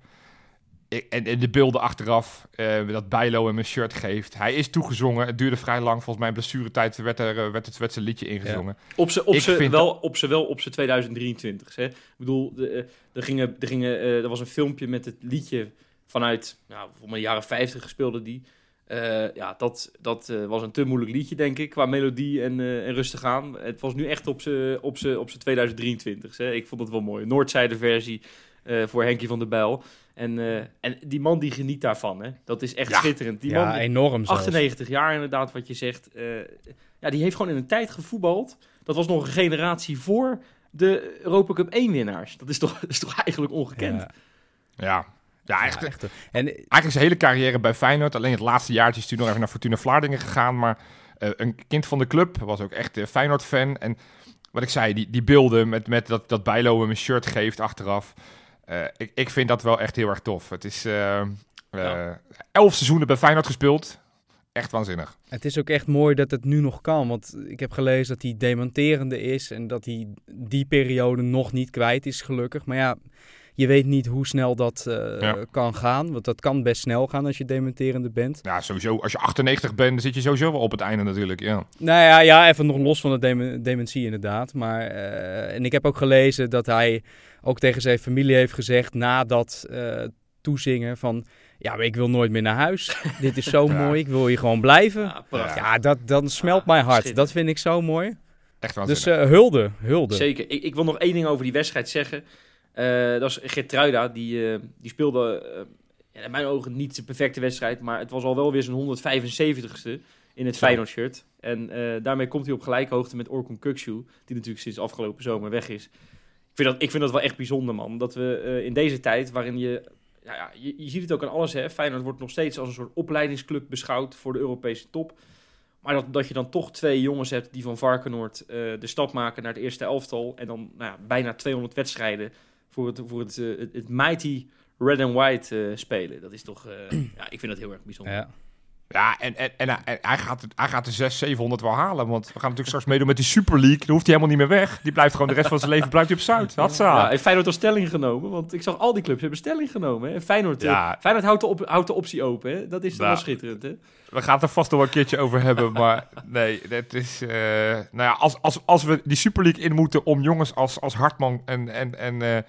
en, en de beelden achteraf, eh, dat Bijlo hem een shirt geeft. Hij is toegezongen. Het duurde vrij lang. Volgens mij in blessuretijd werd, er, eh, werd, het, werd zijn liedje ingezongen. Op ze, op Ik ze vind wel, op ze wel op ze 2023. Hè? Ik bedoel, de, er, gingen, er, gingen, er was een filmpje met het liedje vanuit, nou, volgens mij jaren 50 gespeelde die. Eh, ja, dat, dat eh, was een te moeilijk liedje, denk ik, qua melodie en, eh, en rustig aan. Het was nu echt op ze op ze op ze 2023. Hè? Ik vond het wel mooi. Noordzijde versie voor Henkie van der Bijl. En, en die man die geniet daarvan, hè? Dat is echt Ja. schitterend. Die ja, man, enorm zelfs. 98 jaar inderdaad, wat je zegt. Ja, die heeft gewoon in een tijd gevoetbald. Dat was nog een generatie voor de Europa Cup 1 winnaars. Dat is toch, dat is toch eigenlijk ongekend? Ja, Ja, ja echt, ja, echt. En eigenlijk zijn hele carrière bij Feyenoord. Alleen het laatste jaartje is hij nog even naar Fortuna Vlaardingen gegaan. Maar eh, een kind van de club, was ook echt eh, Feyenoord-fan. En wat ik zei, die, die beelden met, met dat, dat Bijlo hem een shirt geeft achteraf. Eh, ik, ik vind dat wel echt heel erg tof. Het is eh, eh, Ja. elf seizoenen bij Feyenoord gespeeld. Echt waanzinnig. Het is ook echt mooi dat het nu nog kan. Want ik heb gelezen dat hij dementerende is. En dat hij die periode nog niet kwijt is, gelukkig. Maar ja, je weet niet hoe snel dat eh, Ja. kan gaan. Want dat kan best snel gaan als je dementerende bent. Ja, sowieso. Als je 98 bent, dan zit je sowieso wel op het einde natuurlijk. Ja. Nou ja, ja even nog los van de dem- dementie inderdaad. Maar, eh, en ik heb ook gelezen dat hij ook tegen zijn familie heeft gezegd... na dat eh, toezingen van... Ja, maar ik wil nooit meer naar huis. Dit is zo Ja. mooi. Ik wil hier gewoon blijven. Ja, prachtig. Ja, dat, dan smelt Ah, mijn hart. schitterend. Dat vind ik zo mooi. Echt Dus eh, hulde, hulde. Zeker. Ik, ik wil nog één ding over die wedstrijd zeggen. Eh, dat is Gertruida. Die, eh, die speelde eh, in mijn ogen niet de perfecte wedstrijd. Maar het was al wel weer zijn 175ste in het Zo. Feyenoord-shirt. En daarmee komt hij op gelijke hoogte met Orkun Kukcu. Die natuurlijk sinds afgelopen zomer weg is. Ik vind dat, ik vind dat wel echt bijzonder, man. Dat we in deze tijd waarin je... Ja, ja, je, je ziet het ook aan alles, hè. Feyenoord wordt nog steeds als een soort opleidingsclub beschouwd voor de Europese top. Maar dat, dat je dan toch twee jongens hebt die van Varkenoord de stap maken naar het eerste elftal. En dan nou ja, bijna 200 wedstrijden voor het, voor het, eh, het, het mighty red and white eh, spelen. Dat is toch, eh, ja, ik vind dat heel erg bijzonder. Ja. Ja, en, en, en, hij- hij, gaat, hij gaat de 600, 700 wel halen. Want we gaan natuurlijk straks meedoen met die Super League. Dan hoeft hij helemaal niet meer weg. Die blijft gewoon de rest van zijn leven blijft hij op Zuid. Hatsa. Ja, heeft Feyenoord al stelling genomen? Want ik zag al die clubs hebben stelling genomen. Hè? En Feyenoord, eh, Ja. Feyenoord houdt, de op, houdt de optie open. Hè? Dat is Ja. wel schitterend. Hè? We gaan het er vast nog wel een keertje over hebben. Maar nee, het is... eh, nou ja, als, als, als we die Super League in moeten om jongens als, als Hartman en, en, en, eh,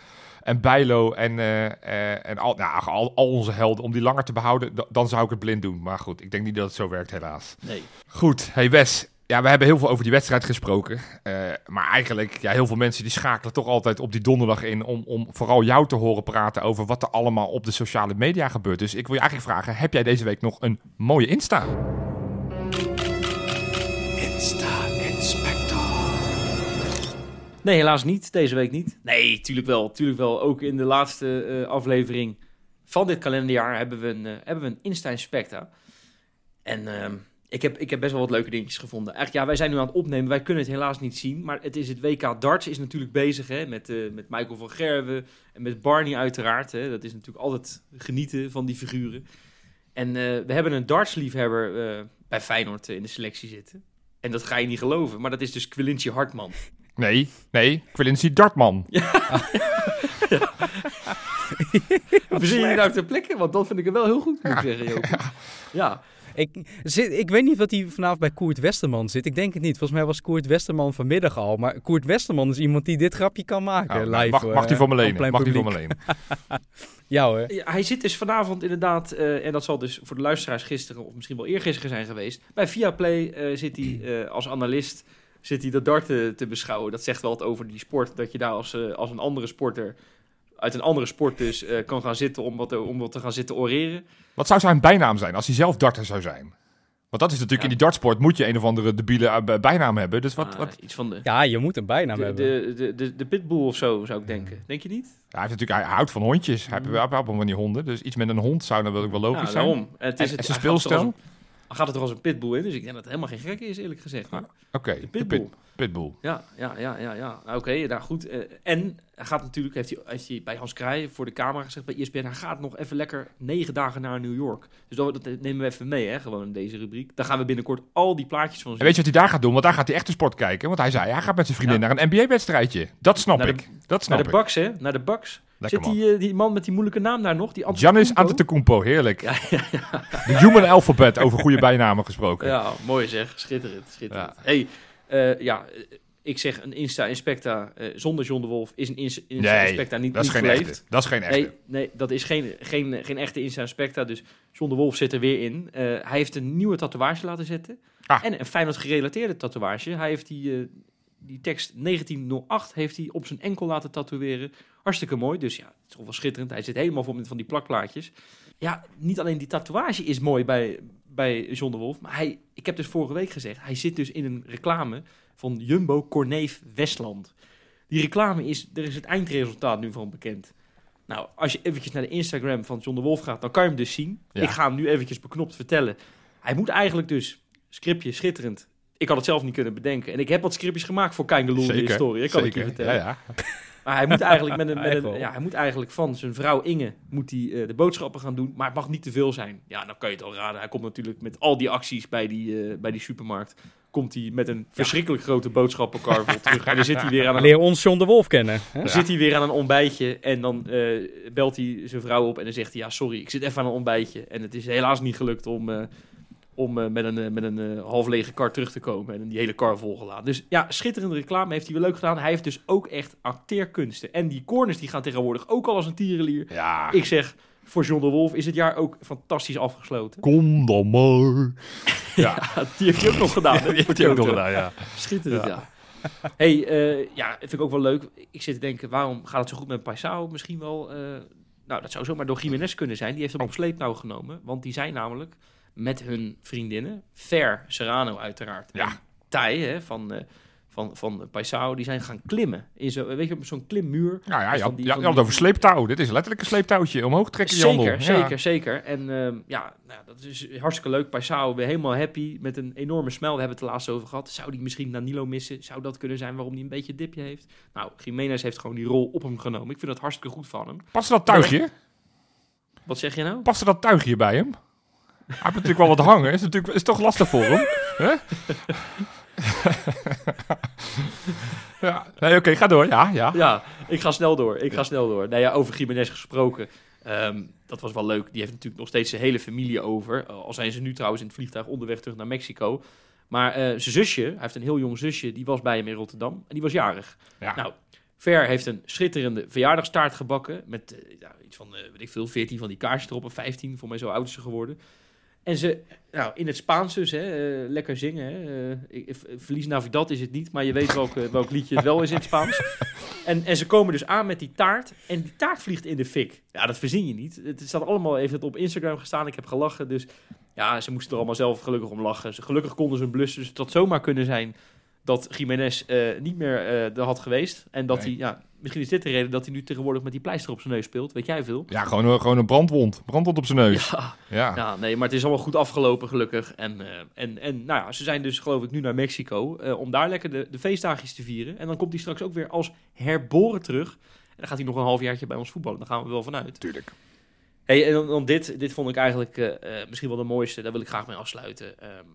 en Bijlo en, eh, eh, en al, nou, al, al onze helden, om die langer te behouden, dan zou ik het blind doen. Maar goed, ik denk niet dat het zo werkt helaas. Nee. Goed, hey Wes. Ja, we hebben heel veel over die wedstrijd gesproken. Eh, maar eigenlijk, ja, heel veel mensen die schakelen toch altijd op die donderdag in om, om vooral jou te horen praten over wat er allemaal op de sociale media gebeurt. Dus ik wil je eigenlijk vragen, heb jij deze week nog een mooie Insta? Nee, helaas niet. Deze week niet. Nee, tuurlijk wel. Tuurlijk wel. Ook in de laatste eh, aflevering van dit kalenderjaar hebben we een, eh, hebben we een Insta-Specta. En ehm, ik, heb, ik heb best wel wat leuke dingetjes gevonden. Eigenlijk, ja, wij zijn nu aan het opnemen. Wij kunnen het helaas niet zien. Maar het is het WK Darts is natuurlijk bezig hè, met, eh, met Michael van Gerwen en met Barney uiteraard. Hè. Dat is natuurlijk altijd genieten van die figuren. En we hebben een dartsliefhebber bij Feyenoord in de selectie zitten. En dat ga je niet geloven. Maar dat is dus Quilintje Hartman. Nee, nee, Quillency Dartman. Verzin je die nou ter plekke? Want dat vind ik er wel heel goed, moet ik zeggen, Joop. Ja, Ik, zit, ik weet niet wat hij vanavond bij Koert Westerman zit. Ik denk het niet. Volgens mij was Koert Westerman vanmiddag al. Maar Koert Westerman is iemand die dit grapje kan maken. Oh, nou, live, mag, mag eh, die van me aan lenen? Mag die van me lenen? Ja hoor. Ja, hij zit dus vanavond inderdaad, eh, en dat zal dus voor de luisteraars gisteren of misschien wel eergisteren zijn geweest. Bij Viaplay eh zit hij eh, als analist zit hij de dart te, beschouwen. Dat zegt wel wat over die sport, dat je daar als, eh, als een andere sporter, uit een andere sport dus, eh, kan gaan zitten om wat, om wat te gaan zitten oreren. Wat zou zijn bijnaam zijn als hij zelf darter zou zijn? Want dat is natuurlijk Ja. in die dartsport moet je een of andere debiele eh, bij- bijnaam hebben. Dus wat, Ah, wat, Iets van de, Ja, je moet een bijnaam de, hebben. de, de, de, de pitbull of zo, zou ik denken. Denk je niet? hij, heeft natuurlijk, hij houdt van hondjes. Hij hij heeft wel van die honden. Dus iets met een hond zou dan wel wel logisch Ja, zijn. daarom. Het En- is het, en zijn speelstijl? Gaat het er als een pitbull in, dus ik denk dat het helemaal geen gek is, eerlijk gezegd. hoor. Oké, De de pitbull. pit- pitbull. Ja, ja, ja, ja, ja. Nou, Oké, nou goed. eh, en hij gaat natuurlijk, heeft hij, heeft hij bij Hans Kraaij voor de camera gezegd bij ESPN, hij gaat nog even lekker negen dagen naar New York. Dus dat, dat nemen we even mee, hè, gewoon in deze rubriek. Dan gaan we binnenkort al die plaatjes van En weet je wat hij daar gaat doen? Want daar gaat hij echt de sport kijken. Want hij zei, hij gaat met zijn vriendin Ja. naar een NBA-wedstrijdje. Dat snap Naar de- ik. Dat snap Naar de. Bucks, hè? Naar de Bucks. Lekker Zit die, eh, die man met die moeilijke naam daar nog? Die Giannis Antetokounmpo? Antetokounmpo, heerlijk. Ja, ja, ja. De human alphabet, over goede bijnamen gesproken. Ja, mooi zeg. Schitterend. schitterend. Hey, eh, ja, eh, ik zeg een Insta Inspecta eh, zonder John de Wolf is een Insta, Nee, Inspecta niet, Dat is niet geen geleefd. echte. Dat is geen echte. Nee, nee, dat is geen, geen, geen echte Insta Inspecta. Dus John de Wolf zit er weer in. Hij heeft een nieuwe tatoeage laten zetten. Ah. En een Feyenoord gerelateerde tatoeage. Hij heeft die, die tekst 1908 heeft hij op zijn enkel laten tatoeëren. Hartstikke mooi. Dus ja, het is toch wel schitterend. Hij zit helemaal vol met van die plakplaatjes. Ja, niet alleen die tatoeage is mooi bij, bij John de Wolf. Maar hij, ik heb dus vorige week gezegd, hij zit dus in een reclame van Jumbo Corneef Westland. Die reclame is, er is het eindresultaat nu van bekend. Nou, als je eventjes naar de Instagram van John de Wolf gaat, dan kan je hem dus zien. Ja. Ik ga hem nu eventjes beknopt vertellen. Hij moet eigenlijk dus, scriptje schitterend. Ik had het zelf niet kunnen bedenken. En ik heb wat scriptjes gemaakt voor Kangaloo in de historie. Ik kan het je vertellen. Ja, ja. Maar hij moet eigenlijk met een, met een ja, hij moet eigenlijk van zijn vrouw Inge moet hij, eh, de boodschappen gaan doen, maar het mag niet te veel zijn. Ja, dan kan je het al raden. Hij komt natuurlijk met al die acties bij die, eh, bij die supermarkt. Komt hij met een verschrikkelijk grote boodschappenkar terug. En dan zit hij weer aan een, Leer ons John de Wolf kennen. Hè? dan zit hij weer aan een ontbijtje. En dan eh, belt hij zijn vrouw op en dan zegt hij: Ja, sorry, ik zit even aan een ontbijtje. En het is helaas niet gelukt om, om eh, met een, eh, met een eh, half lege kar terug te komen. En die hele kar volgelaten. Dus ja, schitterende reclame heeft hij weer leuk gedaan. Hij heeft dus ook echt acteerkunsten. En die corners die gaan tegenwoordig ook al als een tierenlier. Ja, Ik zeg, voor John de Wolf is het jaar ook fantastisch afgesloten. kom dan maar. Ja, die heeft hij ook nog gedaan. hè, Die heeft hij ook nog gedaan, ja. Schitterend, Ja. ja. hey, ja, vind ik ook wel leuk. Ik zit te denken, waarom gaat het zo goed met Paisao? Misschien wel, nou, dat zou zomaar door Jiménez kunnen zijn. Die heeft hem op sleeptouw genomen. Want die zijn namelijk met hun vriendinnen, Fer Serrano uiteraard, Ja. en Thij hè, van, eh van, van Paisao, die zijn gaan klimmen. In zo, weet je, op zo'n klimmuur. Ja, ja, die- ja, die- over sleeptouw. Dit is letterlijk een sleeptouwtje. Omhoog trekken je handel. Zeker, Ja. zeker, zeker. En ehm, ja, nou, dat is hartstikke leuk. Paisao weer helemaal happy met een enorme smel. We hebben het er laatst over gehad. Zou die misschien Danilo missen? Zou dat kunnen zijn waarom hij een beetje dipje heeft? Nou, Jiménez heeft gewoon die rol op hem genomen. Ik vind dat hartstikke goed van hem. Past dat tuigje? Wat zeg je nou? Past dat tuigje bij hem? Hij heeft natuurlijk wel wat hangen. Is, natuurlijk, is toch lastig voor hem? Hè? ja, nee, oké, ga door. Ja, ja. Ja, ik ga snel door. Ik ga snel door. Nou ja, over Jiménez gesproken. Ehm, dat was wel leuk. Die heeft natuurlijk nog steeds zijn hele familie over. Uh, al zijn ze nu trouwens in het vliegtuig onderweg terug naar Mexico. Maar eh, zijn zusje, hij heeft een heel jong zusje, die was bij hem in Rotterdam. En die was jarig. ja. Nou, Ver heeft een schitterende verjaardagstaart gebakken. Met eh, iets van, eh, weet ik veel, 14 van die kaarsjes erop. Of 15, voor mij zo oud is ze geworden. En ze, nou, in het Spaans dus, hè, eh, lekker zingen. Hè. Eh, ik- ik- Verlies Navidad is het niet, maar je weet welk, eh, welk liedje het wel is in het Spaans. En, en ze komen dus aan met die taart. En die taart vliegt in de fik. Ja, dat verzin je niet. Het staat allemaal, het op Instagram gestaan. Ik heb gelachen. Dus ja, ze moesten er allemaal zelf gelukkig om lachen. Ze, gelukkig konden ze blussen. Dus het had zomaar kunnen zijn dat Jiménez eh, niet meer eh er had geweest. En dat Nee. hij, ja, misschien is dit de reden dat hij nu tegenwoordig met die pleister op zijn neus speelt. Weet jij veel? Ja, gewoon, een- gewoon een brandwond. Brandwond op zijn neus. Ja, Ja. nee, maar het is allemaal goed afgelopen, gelukkig. En, eh, en, en nou ja, ze zijn dus, geloof ik, nu naar Mexico eh, om daar lekker de, de feestdagjes te vieren. En dan komt hij straks ook weer als herboren terug. En dan gaat hij nog een halfjaartje bij ons voetballen. Daar gaan we wel vanuit. Tuurlijk. Hey, en dan, dit, dit vond ik eigenlijk eh, eh, misschien wel de mooiste. Daar wil ik graag mee afsluiten. Ehm,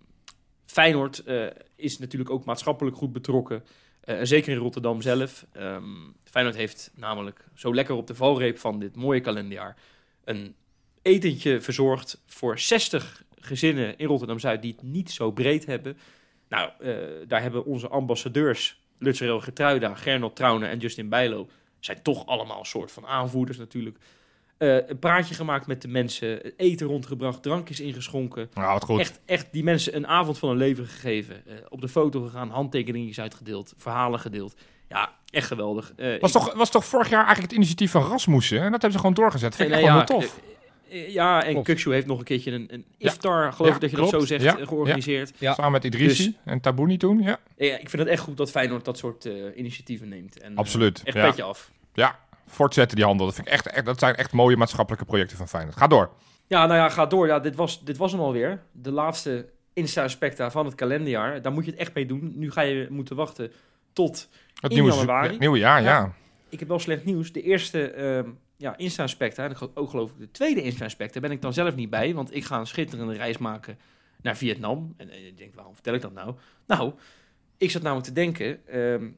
Feyenoord eh, is natuurlijk ook maatschappelijk goed betrokken. Eh, zeker in Rotterdam zelf. Ehm, Feyenoord heeft namelijk zo lekker op de valreep van dit mooie kalenderjaar... een etentje verzorgd voor 60 gezinnen in Rotterdam-Zuid... die het niet zo breed hebben. Nou, eh, daar hebben onze ambassadeurs... Lutzerel Getruida, Gernot Trauner en Justin Bijlo... zijn toch allemaal een soort van aanvoerders natuurlijk... Eh, een praatje gemaakt met de mensen, eten rondgebracht, drankjes ingeschonken. Nou, wat goed. Echt, echt die mensen een avond van hun leven gegeven. Eh, op de foto gegaan, handtekeningen uitgedeeld, verhalen gedeeld. Ja, echt geweldig. Eh, Was ik- toch, was toch vorig jaar eigenlijk het initiatief van Rasmussen? En dat hebben ze gewoon doorgezet. Vind ik Nee, echt nee, gewoon ja, heel tof. ja, en. Kukshu heeft nog een keertje een, een Ja. iftar, geloof Ja, ik dat je dat zo zegt, Ja, georganiseerd. Ja. Samen met Idrissi Dus- en Tabouni toen. Ja, Ja, ik vind het echt goed dat Feyenoord dat soort eh, initiatieven neemt. En, absoluut. echt ja. petje af. ja, voortzetten die handel. Dat, vind ik echt, echt, dat zijn echt mooie maatschappelijke projecten van Feyenoord. Ga door. Ja, nou ja, ga door. Ja, dit, was, dit was hem alweer. De laatste Insta-specta van het kalenderjaar. Daar moet je het echt mee doen. Nu ga je moeten wachten tot Het In nieuwe, januari? ja, nieuwe jaar, ja. ik heb wel slecht nieuws. De eerste ehm ja, Insta-inspector, en ook geloof ik de tweede Insta-inspector, ben ik dan zelf niet bij. Want ik ga een schitterende reis maken naar Vietnam. En eh, ik denk, waarom vertel ik dat nou? Nou, ik zat namelijk te denken, ehm,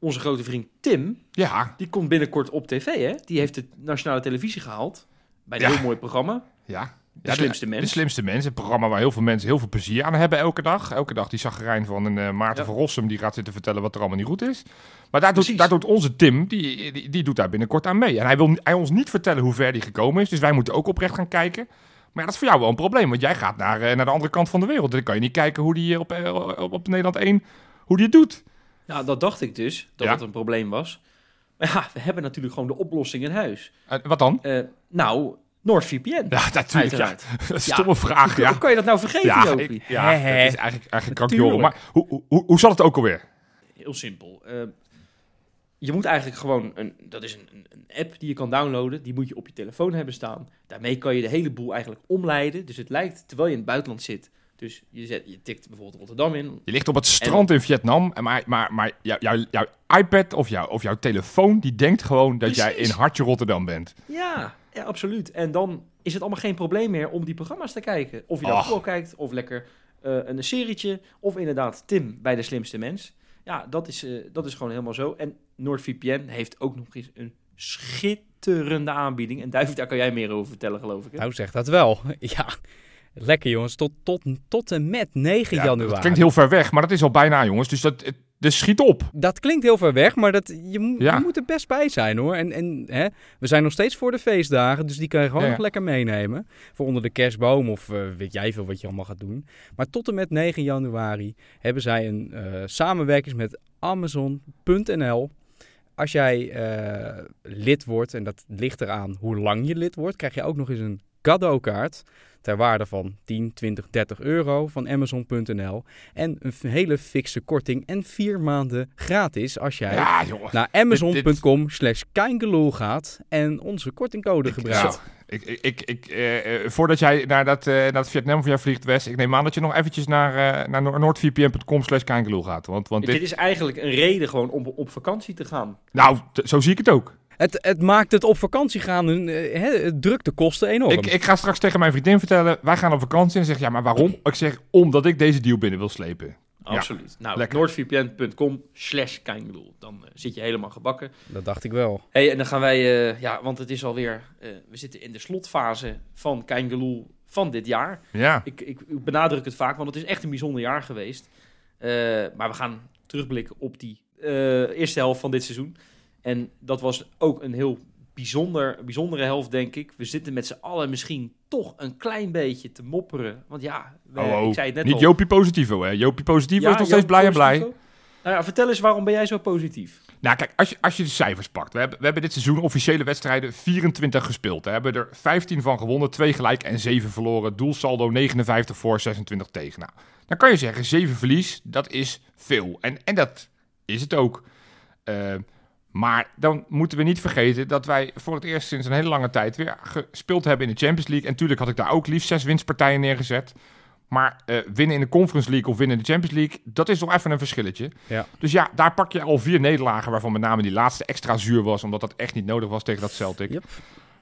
onze grote vriend Tim, Ja, die komt binnenkort op tv, hè? Die heeft de nationale televisie gehaald. Bij een Ja. heel mooi programma. ja. De Ja, slimste De mens. slimste mens. Een programma waar heel veel mensen heel veel plezier aan hebben elke dag. Elke dag die zagrijn van een eh, Maarten Ja. van Rossum die gaat zitten vertellen wat er allemaal niet goed is. Maar daar doet, daar doet onze Tim, die, die, die doet daar binnenkort aan mee. En hij wil hij ons niet vertellen hoe ver die gekomen is. Dus wij moeten ook oprecht gaan kijken. Maar ja, dat is voor jou wel een probleem. Want jij gaat naar, eh, naar de andere kant van de wereld. Dan kan je niet kijken hoe die eh, op, op, op Nederland 1 hoe die het doet. Nou, dat dacht ik dus, dat Ja. dat een probleem was. Maar ja, we hebben natuurlijk gewoon de oplossing in huis. Eh, wat dan? Eh, nou, NordVPN. Ja, natuurlijk. Ja. Stomme vraag. Hoe Ja, kan je dat nou vergeten, ja, ik, ja dat is eigenlijk, eigenlijk krankjoren. Maar hoe, hoe, hoe, hoe zat het ook alweer? Heel simpel. Eh, je moet eigenlijk gewoon, een, dat is een, een app die je kan downloaden. Die moet je op je telefoon hebben staan. Daarmee kan je de hele boel eigenlijk omleiden. Dus het lijkt, terwijl je in het buitenland zit. Dus je, zet, je tikt bijvoorbeeld Rotterdam in. Je ligt op het strand in Vietnam, en maar, maar, maar jou- jou- jouw iPad of, jou, of jouw telefoon, die denkt gewoon dat jij in hartje Rotterdam bent. Ja, ja, absoluut. En dan is het allemaal geen probleem meer om die programma's te kijken. Of je daar voetbal kijkt, of lekker eh, een serietje. Of inderdaad Tim bij De Slimste Mens. Ja, dat is, eh, dat is gewoon helemaal zo. En NordVPN heeft ook nog eens een schitterende aanbieding. En Duif, daar kan jij meer over vertellen, geloof ik. Hè? Nou, zeg dat wel. Ja, lekker jongens. Tot, tot, tot en met 9 Ja, januari. dat klinkt heel ver weg, maar dat is al bijna, jongens. Dus dat, het, dus schiet op. Dat klinkt heel ver weg, maar dat, je, Ja. je moet er best bij zijn hoor. En, en hè, we zijn nog steeds voor de feestdagen, dus die kan je gewoon Ja, nog lekker meenemen. Voor onder de kerstboom of eh, weet jij veel wat je allemaal gaat doen. Maar tot en met 9 januari hebben zij een eh samenwerking met Amazon.nl. Als jij eh, lid wordt, en dat ligt eraan hoe lang je lid wordt, krijg je ook nog eens een cadeaukaart ter waarde van 10, 20, 30 euro van Amazon.nl. En een hele fikse korting en vier maanden gratis als jij Ja, jongen. naar amazon.com slash gaat en onze kortingcode Ik- gebruikt. ja, ik, ik, ik, eh, eh, voordat jij naar dat, eh, naar het Vietnam van jou vliegt, Wes, ik neem aan dat je nog eventjes naar, eh, naar noor- noordvpn.com slash gaat. Want, want Dit dit, is eigenlijk een reden gewoon om op vakantie te gaan. nou, zo zie ik het ook. Het, het maakt het op vakantie gaan, een, eh, hè, het drukt de kosten enorm. Ik, ik ga straks tegen mijn vriendin vertellen, wij gaan op vakantie. En zeg, ja, maar waarom? Ik zeg, omdat ik deze deal binnen wil slepen. Absoluut. nou, noordvpn.com slash Kaingeloel. Dan eh, zit je helemaal gebakken. Dat dacht ik wel. Hey, en dan gaan wij, eh, ja, want het is alweer, eh, we zitten in de slotfase van Kaingeloel van dit jaar. Ja, Ik, ik, ik benadruk het vaak, want het is echt een bijzonder jaar geweest. Eh, maar we gaan terugblikken op die eh, eerste helft van dit seizoen. En dat was ook een heel bijzonder, bijzondere helft, denk ik. We zitten met z'n allen misschien toch een klein beetje te mopperen. Want ja, we- oh, oh. ik zei het net niet al. Jopie Positivo, hè. Jopie Positivo Ja, is nog steeds blij en blij. Nou ja, vertel eens, waarom ben jij zo positief? Nou, kijk, als je, als je de cijfers pakt. We hebben, we hebben dit seizoen officiële wedstrijden 24 gespeeld. We hebben er 15 van gewonnen, 2 gelijk en 7 verloren. Doelsaldo 59 voor, 26 tegen. Nou, dan kan je zeggen, 7 verlies, dat is veel. En, en dat is het ook. Eh, maar dan moeten we niet vergeten dat wij voor het eerst sinds een hele lange tijd weer gespeeld hebben in de Champions League. En natuurlijk had ik daar ook liefst zes winstpartijen neergezet. Maar eh, winnen in de Conference League of winnen in de Champions League, dat is toch even een verschilletje. Ja. Dus ja, daar pak je al vier nederlagen, waarvan met name die laatste extra zuur was, omdat dat echt niet nodig was tegen dat Celtic. Yep.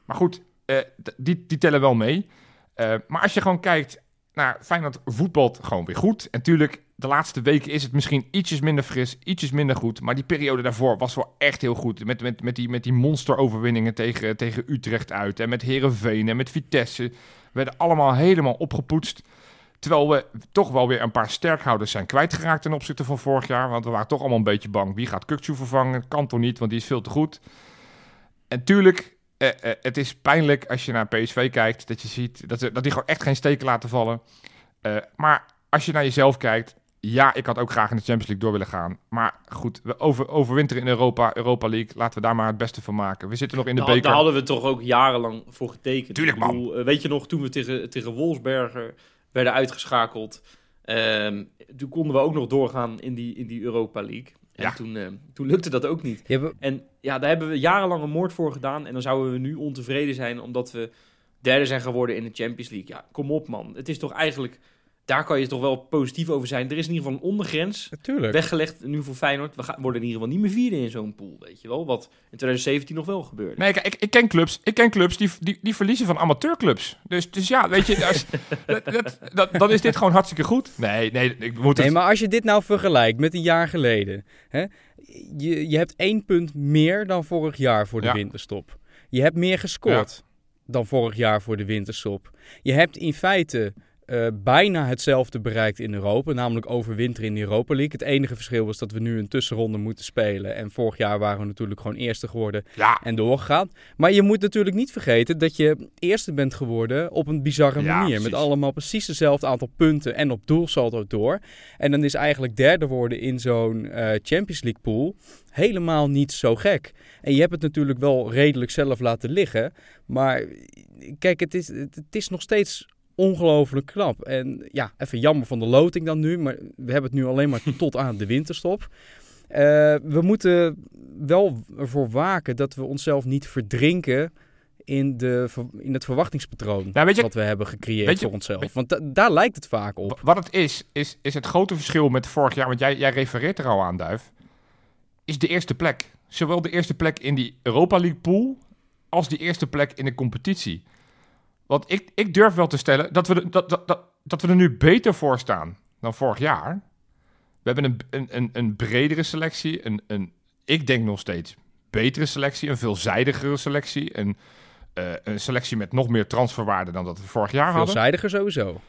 Maar goed, eh, die, die tellen wel mee. Eh, maar als je gewoon kijkt naar Feyenoord voetbalt gewoon weer goed. En tuurlijk, de laatste weken is het misschien ietsjes minder fris, ietsjes minder goed. Maar die periode daarvoor was wel echt heel goed. Met, met, met die, met die monsteroverwinningen tegen, tegen Utrecht uit. En met Herenveen en met Vitesse. werden allemaal helemaal opgepoetst. Terwijl we toch wel weer een paar sterkhouders zijn kwijtgeraakt ten opzichte van vorig jaar. Want we waren toch allemaal een beetje bang. Wie gaat Kukcu vervangen? Kan toch niet, want die is veel te goed. En tuurlijk, eh, eh, het is pijnlijk als je naar PSV kijkt. Dat je ziet dat, dat die gewoon echt geen steken laten vallen. Eh, maar als je naar jezelf kijkt. Ja, ik had ook graag in de Champions League door willen gaan. Maar goed, we over, overwinteren in Europa, Europa League. Laten we daar maar het beste van maken. We zitten nog in de Daar, beker. daar hadden we toch ook jarenlang voor getekend. Tuurlijk, bedoel, eh, weet je nog, toen we tegen, tegen Wolfsberger werden uitgeschakeld... ehm, toen konden we ook nog doorgaan in die, in die Europa League. En Ja. toen, eh, toen lukte dat ook niet. En ja, daar hebben we jarenlang een moord voor gedaan. En dan zouden we nu ontevreden zijn omdat we derde zijn geworden in de Champions League. Ja, kom op man. Het is toch eigenlijk daar kan je toch wel positief over zijn. Er is in ieder geval een ondergrens Natuurlijk. weggelegd nu voor Feyenoord. We gaan, worden in ieder geval niet meer vierde in zo'n pool, weet je wel. Wat in 2017 nog wel gebeurde. Nee, kijk, ik, ik ken clubs, ik ken clubs die, die, die verliezen van amateurclubs. Dus, dus ja, weet je, als- dat, dat, dat- dan is dit gewoon hartstikke goed. Nee, nee, ik moet het... Nee, maar als je dit nou vergelijkt met een jaar geleden. Hè, je, je hebt één punt meer dan vorig jaar voor de Ja. winterstop. Je hebt meer gescoord dan vorig jaar voor de winterstop. Je hebt in feite eh, bijna hetzelfde bereikt in Europa. Namelijk overwinteren in de Europa League. Het enige verschil is dat we nu een tussenronde moeten spelen. En vorig jaar waren we natuurlijk gewoon eerste geworden Ja, en doorgegaan. Maar je moet natuurlijk niet vergeten dat je eerste bent geworden op een bizarre Ja, manier. Met allemaal precies hetzelfde aantal punten en op doelsaldo door. En dan is eigenlijk derde worden in zo'n eh, Champions League pool helemaal niet zo gek. En je hebt het natuurlijk wel redelijk zelf laten liggen. Maar kijk, het is, het is nog steeds ongelooflijk knap. En ja, even jammer van de loting dan nu. Maar we hebben het nu alleen maar tot aan de winterstop. Eh, we moeten wel ervoor waken dat we onszelf niet verdrinken in, de, in het verwachtingspatroon Nou, weet je- wat we hebben gecreëerd je- voor onszelf. Want da- daar lijkt het vaak op. wat het is, is, is het grote verschil met vorig jaar, want jij, jij refereert er al aan, Duif, is de eerste plek. Zowel de eerste plek in die Europa League pool, als die eerste plek in de competitie. Want ik, ik durf wel te stellen dat we, er- dat, dat, dat, dat we er nu beter voor staan dan vorig jaar. We hebben een, een, een, een bredere selectie, een, een, ik denk nog steeds betere selectie, een veelzijdigere selectie, een, eh, een selectie met nog meer transferwaarde dan dat we vorig jaar hadden. Veelzijdiger sowieso.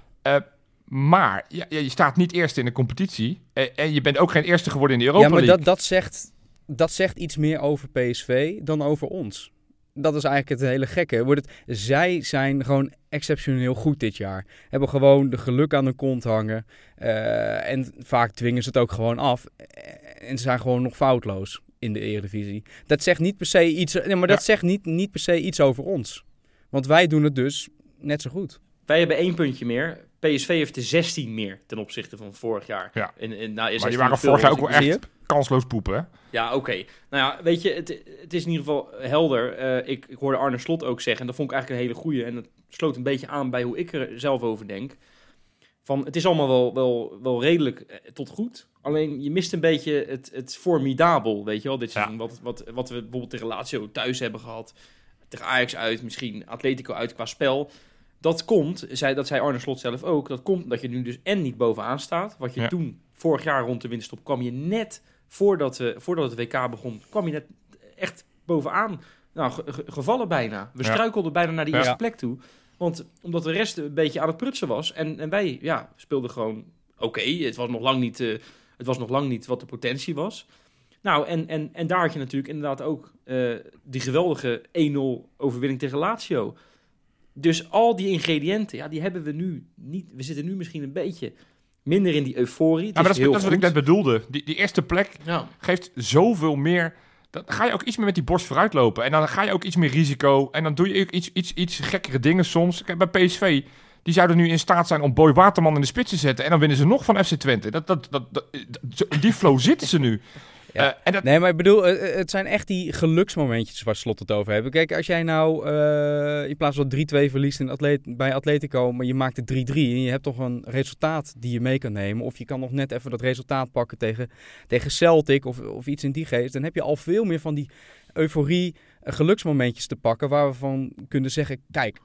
Maar ja, je staat niet eerst in de competitie. En, en je bent ook geen eerste geworden in de Europa ja, maar League. dat, dat, zegt, dat zegt iets meer over PSV dan over ons. Dat is eigenlijk het hele gekke. Wordt het, zij zijn gewoon exceptioneel goed dit jaar. Hebben gewoon de geluk aan de kont hangen. Eh, en vaak dwingen ze het ook gewoon af. Eh, En ze zijn gewoon nog foutloos in de Eredivisie. Dat zegt niet per se iets, nee, maar dat Ja. zegt niet, niet per se iets over ons. Want wij doen het dus net zo goed. Wij hebben één puntje meer. PSV heeft er 16 meer ten opzichte van vorig jaar. Ja. En, en, nou, maar 16 die waren vorig jaar ook wel echt kansloos poepen. hè? Ja, oké. Nou ja, weet je, het, het is in ieder geval helder. Eh, ik, ik hoorde Arne Slot ook zeggen, en dat vond ik eigenlijk een hele goeie. En dat sloot een beetje aan bij hoe ik er zelf over denk. Van, het is allemaal wel, wel, wel redelijk eh, tot goed. Alleen je mist een beetje het, het formidabel, weet je wel, dit Ja. seizoen. Wat, wat, wat we bijvoorbeeld tegen Lazio thuis hebben gehad. Tegen Ajax uit, misschien Atletico uit qua spel. Dat komt, zei, dat zei Arne Slot zelf ook, dat komt dat je nu dus en niet bovenaan staat. Wat je Ja. toen, vorig jaar rond de winterstop, kwam je net voordat, we, voordat het WK begon, kwam je net echt bovenaan. Nou, ge- ge- gevallen bijna. We Ja. struikelden bijna naar die Ja. eerste plek toe. Want omdat de rest een beetje aan het prutsen was. En, en wij ja, speelden gewoon oké. Het, was nog lang niet, eh, het was nog lang niet wat de potentie was. Nou, en, en, en daar had je natuurlijk inderdaad ook eh, die geweldige 1-0 overwinning tegen Lazio. Dus al die ingrediënten, ja, die hebben we nu niet. We zitten nu misschien een beetje minder in die euforie. Ja, maar dat is, heel dat is wat ik net bedoelde. Die, die eerste plek Ja. geeft zoveel meer. Dan ga je ook iets meer met die borst vooruit lopen. En dan ga je ook iets meer risico. En dan doe je ook iets, iets, iets gekkere dingen soms. Kijk, bij PSV, die zouden nu in staat zijn om Boy Waterman in de spits te zetten. En dan winnen ze nog van FC Twente. Dat, dat, dat, dat- die flow zitten ze nu. Ja. Eh, en dat, Nee, maar ik bedoel, eh, eh, het zijn echt die geluksmomentjes waar Slot het over hebben. Kijk, als jij nou in plaats van 3-2 verliest in atleet, bij Atletico, maar je maakt het 3-3 en je hebt toch een resultaat die je mee kan nemen. Of je kan nog net even dat resultaat pakken tegen, tegen Celtic of, of iets in die geest. Dan heb je al veel meer van die euforie, geluksmomentjes te pakken waar we van kunnen zeggen, kijk,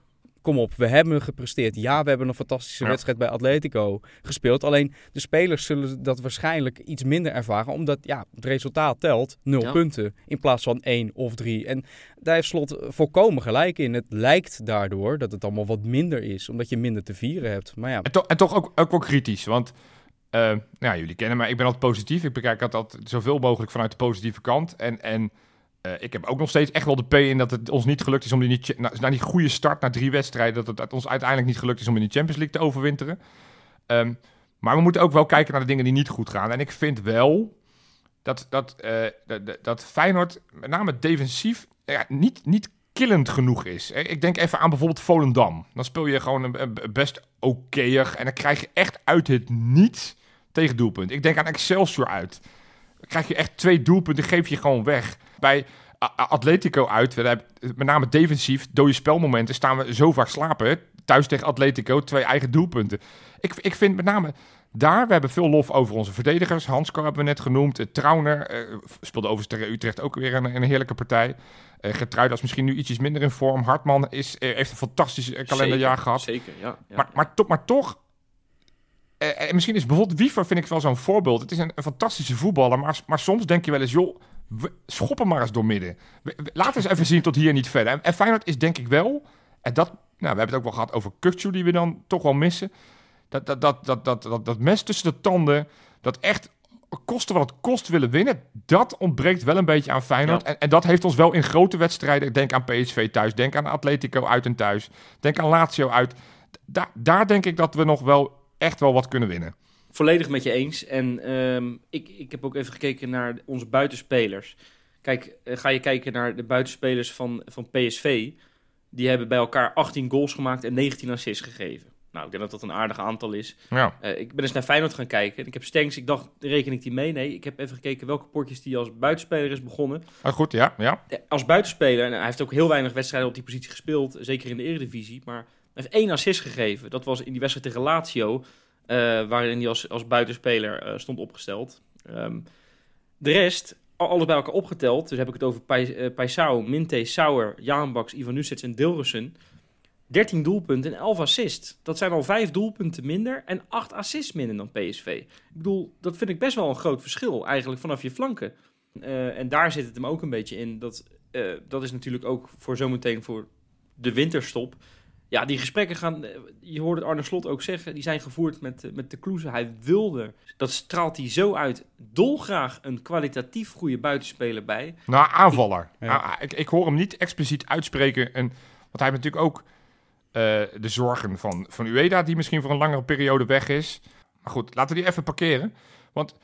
kom op, we hebben gepresteerd. Ja, we hebben een fantastische Ja. wedstrijd bij Atletico gespeeld. Alleen de spelers zullen dat waarschijnlijk iets minder ervaren. Omdat ja, het resultaat telt. Nul Ja. punten in plaats van één of drie. En daar heeft Slot volkomen gelijk in. Het lijkt daardoor dat het allemaal wat minder is. Omdat je minder te vieren hebt. Maar ja, En, to- en toch ook, ook wel kritisch. Want eh, nou, jullie kennen mij. Ik ben altijd positief. Ik bekijk het altijd zoveel mogelijk vanuit de positieve kant. En, en eh, ik heb ook nog steeds echt wel de P in dat het ons niet gelukt is om die, niet, na, die goede start, na drie wedstrijden, dat het ons uiteindelijk niet gelukt is om in de Champions League te overwinteren. Ehm, maar we moeten ook wel kijken naar de dingen die niet goed gaan. En ik vind wel dat, dat, eh, dat, dat- Feyenoord, met name defensief, niet, niet killend genoeg is. Eh, Ik denk even aan bijvoorbeeld Volendam. Dan speel je gewoon een, best okéer en dan krijg je echt uit het niets tegen doelpunt. Ik denk aan Excelsior uit. Dan krijg je echt twee doelpunten, geef je gewoon weg. Bij Atletico uit, we hebben met name defensief, dode spelmomenten, staan we zo vaak slapen. thuis tegen Atletico, twee eigen doelpunten. Ik, ik vind met name daar, we hebben veel lof over onze verdedigers. Hansko hebben we net genoemd. Uh, Trauner uh, speelde overigens tegen Utrecht ook weer een, een heerlijke partij. Uh, Gertruida is misschien nu ietsjes minder in vorm. Hartman is, heeft een fantastisch kalenderjaar zeker, gehad. Zeker, ja. ja maar, maar, to, maar toch... en misschien is bijvoorbeeld Wiever vind ik wel zo'n voorbeeld. Het is een, een fantastische voetballer, maar, maar soms denk je wel eens... joh, schoppen maar eens door midden. Laten eens even zien tot hier niet verder. En, en Feyenoord is denk ik wel... En dat, nou, we hebben het ook wel gehad over Kukcu, die we dan toch wel missen dat, dat, dat, dat, dat, dat, dat mes tussen de tanden, dat echt kosten wat het kost willen winnen, dat ontbreekt wel een beetje aan Feyenoord. Ja. En, en dat heeft ons wel in grote wedstrijden, denk aan PSV thuis, denk aan Atletico uit en thuis, denk aan Lazio uit. Da daar denk ik dat we nog wel echt wel wat kunnen winnen. Volledig met je eens. En um, ik, ik heb ook even gekeken naar onze buitenspelers. Kijk, uh, ga je kijken naar de buitenspelers van, van PSV. Die hebben bij elkaar 18 goals gemaakt en 19 assists gegeven. Nou, ik denk dat dat een aardig aantal is. Ja. Uh, ik ben eens naar Feyenoord gaan kijken. Ik heb Stenks, ik dacht, reken ik die mee? Nee, ik heb even gekeken welke potjes die als buitenspeler is begonnen. Ah, goed, ja, ja. Als buitenspeler, en hij heeft ook heel weinig wedstrijden op die positie gespeeld, zeker in de Eredivisie, maar heeft één assist gegeven. Dat was in die wedstrijd tegen Lazio, uh, waarin hij als, als buitenspeler uh, stond opgesteld. Um, de rest, alles bij elkaar opgeteld, dus heb ik het over Paisao, Minte, Sauer, Jaanbaks, Ivan Nusets en Dilrussen... 13 doelpunten en 11 assists. Dat zijn al 5 doelpunten minder en 8 assists minder dan PSV. Ik bedoel, dat vind ik best wel een groot verschil eigenlijk vanaf je flanken. En daar zit het hem ook een beetje in. Dat, dat is natuurlijk ook voor zometeen voor de winterstop. Ja, die gesprekken gaan, je hoorde het Arne Slot ook zeggen, die zijn gevoerd met, met de Kloeze. Hij wilde, dat straalt hij zo uit, dolgraag een kwalitatief goede buitenspeler bij. Nou, aanvaller. Ik, ja. ik, ik hoor hem niet expliciet uitspreken. En, want hij heeft natuurlijk ook uh, de zorgen van, van Ueda, die misschien voor een langere periode weg is. Maar goed, laten we die even parkeren. Want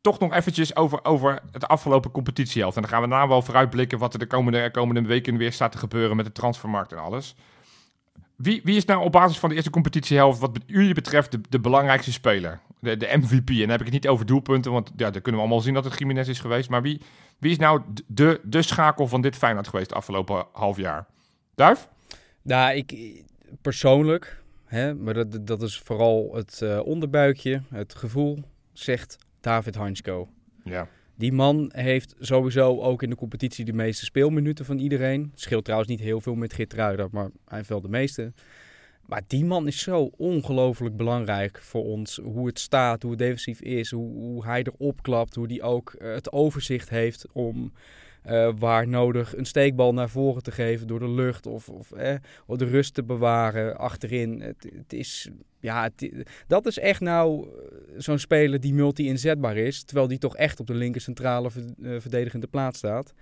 toch nog eventjes over, over het afgelopen competitiehelft. En dan gaan we daarna wel vooruitblikken wat er de komende, komende weken weer staat te gebeuren met de transfermarkt en alles. Wie, wie is nou op basis van de eerste competitiehelft, wat jullie betreft, de, de belangrijkste speler? De, de MVP. En dan heb ik het niet over doelpunten, want ja, dan kunnen we allemaal zien dat het Jiménez is geweest. Maar wie, wie is nou de, de schakel van dit Feyenoord geweest de afgelopen half jaar? Duif? Nou, ik persoonlijk, hè, maar dat, dat is vooral het uh, onderbuikje, het gevoel, zegt David Hansko. Ja. Die man heeft sowieso ook in de competitie de meeste speelminuten van iedereen. Scheelt trouwens niet heel veel met Geertruida, maar hij heeft wel de meeste. Maar die man is zo ongelooflijk belangrijk voor ons. Hoe het staat, hoe het defensief is, hoe, hoe hij erop klapt, hoe hij ook uh, het overzicht heeft om uh, waar nodig een steekbal naar voren te geven door de lucht of, of, eh, de rust te bewaren achterin. Het, is, ja, dat is echt nou zo'n speler die multi-inzetbaar is, terwijl die toch echt op de linker centrale verdedigende plaats staat.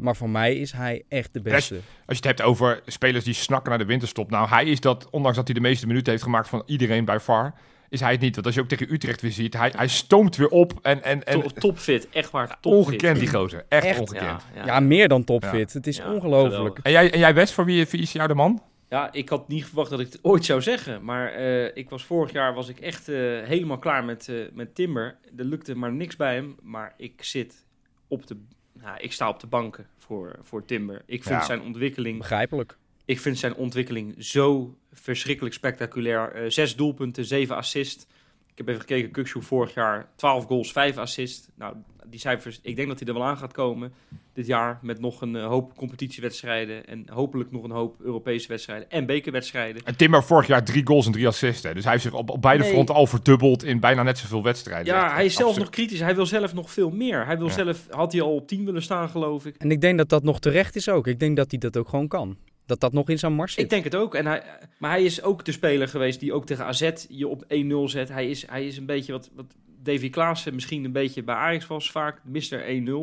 Maar voor mij is hij echt de beste. Als je het hebt over spelers die snakken naar de winterstop. Nou, hij is dat, ondanks dat hij de meeste minuten heeft gemaakt van iedereen bij VAR is hij het niet. Want als je ook tegen Utrecht weer ziet, hij, hij stoomt weer op. En, en, en, Top, topfit, echt waar. Topfit. Ongekend die gozer, echt, echt ongekend. Ja, ja. ja, meer dan topfit. Het is ongelooflijk. En jij, en jij West, voor wie, wie is jou de man? Ja, ik had niet verwacht dat ik het ooit zou zeggen. Maar uh, ik was vorig jaar was ik echt uh, helemaal klaar met, uh, met Timber. Er lukte maar niks bij hem. Maar ik zit op de... Nou, ik sta op de banken voor, voor Timber. Ik vind zijn ontwikkeling... Begrijpelijk. Ik vind zijn ontwikkeling zo verschrikkelijk spectaculair. Uh, zes doelpunten, zeven assists. Ik heb even gekeken, Kukshoe vorig jaar 12 goals, 5 assists. Nou, die cijfers, ik denk dat hij er wel aan gaat komen dit jaar. Met nog een uh, hoop competitiewedstrijden. En hopelijk nog een hoop Europese wedstrijden en bekerwedstrijden. En Timber vorig jaar drie goals en drie assists. Hè. Dus hij heeft zich op, op beide nee. fronten al verdubbeld in bijna net zoveel wedstrijden. Ja, hij is zelfs nog kritisch. Hij wil zelf nog veel meer. Hij wil ja. zelf, had hij al op 10 willen staan, geloof ik. En ik denk dat dat nog terecht is ook. Ik denk dat hij dat ook gewoon kan dat dat nog in zijn mars zit. Ik denk het ook. En hij, maar hij is ook de speler geweest die ook tegen AZ je op 1-0 zet. Hij is, hij is een beetje wat, wat Davy Klaassen misschien een beetje bij Ajax was vaak. Mr.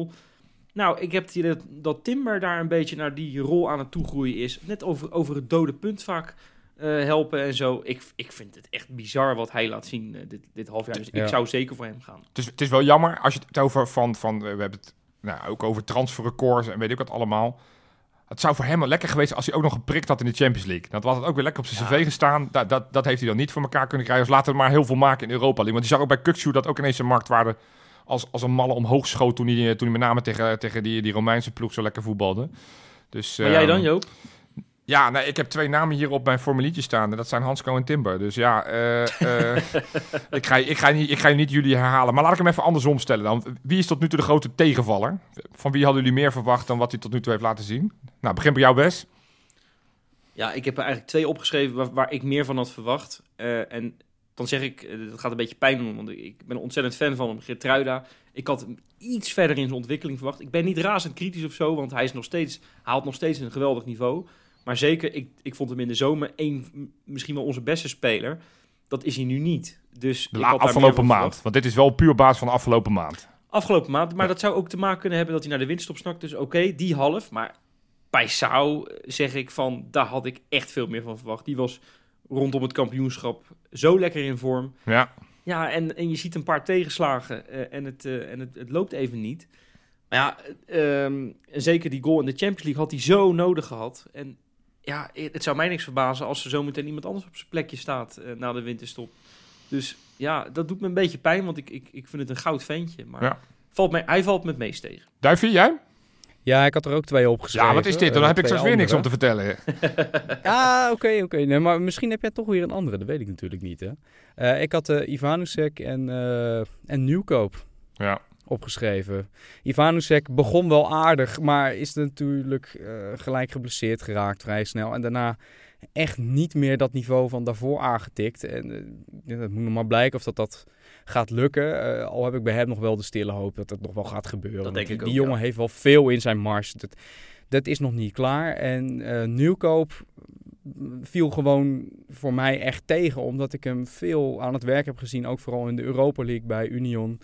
1-0. Nou, ik heb het idee dat, Timber daar een beetje naar die rol aan het toegroeien is. Net over, over het dode punt vaak uh, helpen en zo. Ik, ik vind het echt bizar wat hij laat zien uh, dit, dit half jaar. Dus ja. ik zou zeker voor hem gaan. Het is, het is wel jammer als je het over van... van uh, we hebben het nou, ook over transferrecords en weet ik wat allemaal... Het zou voor hem wel lekker geweest als hij ook nog geprikt had in de Champions League. Dat was het ook weer lekker op zijn ja. cv gestaan. Dat, dat, dat heeft hij dan niet voor elkaar kunnen krijgen. Dus laten we maar heel veel maken in Europa League. Want die zag ook bij Kuksu dat ook ineens zijn marktwaarde als, als een malle omhoog schoot... toen hij, toen hij met name tegen, tegen die, die Romeinse ploeg zo lekker voetbalde. Dus, maar jij dan, Joop? Ja, nee, ik heb twee namen hier op mijn formuliertje staan. En dat zijn Hansco en Timber. Dus ja, eh, eh, ik, ga, ik, ga niet, ik ga niet jullie herhalen. Maar laat ik hem even andersom stellen dan. Wie is tot nu toe de grote tegenvaller? Van wie hadden jullie meer verwacht dan wat hij tot nu toe heeft laten zien? Nou, begin bij jou, Wes. Ja, ik heb er eigenlijk twee opgeschreven waar, ik meer van had verwacht. Eh, en dan zeg ik, dat gaat een beetje pijn doen, want ik ben ontzettend fan van hem, Gertruida. Ik had hem iets verder in zijn ontwikkeling verwacht. Ik ben niet razend kritisch of zo, want hij is nog steeds, haalt nog steeds een geweldig niveau. Maar zeker, ik, ik vond hem in de zomer één, misschien wel onze beste speler. Dat is hij nu niet. Dus De afgelopen maand. Want dit is wel puur basis van de afgelopen maand. Afgelopen maand. Maar dat zou ook te maken kunnen hebben dat hij naar de winststop snakt. Dus oké, die half. Maar bij Sau eh, zeg ik van, daar had ik echt veel meer van verwacht. Die was rondom het kampioenschap zo lekker in vorm. Ja, Ja, en, en je ziet een paar tegenslagen eh, en, het, eh, en het, het loopt even niet. Maar ja, eh, ehm, en zeker die goal in de Champions League had hij zo nodig gehad. En ja, het zou mij niks verbazen als er zometeen iemand anders op zijn plekje staat eh, na de winterstop. Dus ja, dat doet me een beetje pijn, want ik, ik, ik vind het een goud ventje. Maar Ja. valt mij, hij valt me het meest tegen. Duifie, jij? Ja, ik had er ook twee opgeschreven. Ja, wat is dit? Dan heb ik straks weer niks om te vertellen. Ja, oké, oké. Nee, maar misschien heb jij toch weer een andere. Dat weet ik natuurlijk niet, hè. Eh, ik had eh Ivanusek en, eh en Nieuwkoop Ja. Opgeschreven. Ivanusek begon wel aardig, maar is natuurlijk eh, gelijk geblesseerd geraakt vrij snel. En daarna echt niet meer dat niveau van daarvoor aangetikt. En eh, ja, dat moet nog maar blijken of dat, dat gaat lukken. Eh, al heb ik bij hem nog wel de stille hoop dat het nog wel gaat gebeuren. Dat denk ik die, ook, jongen heeft wel veel in zijn mars. Dat, dat is nog niet klaar. En eh Nieuwkoop viel gewoon voor mij echt tegen. Omdat ik hem veel aan het werk heb gezien. Ook vooral in de Europa League bij Union.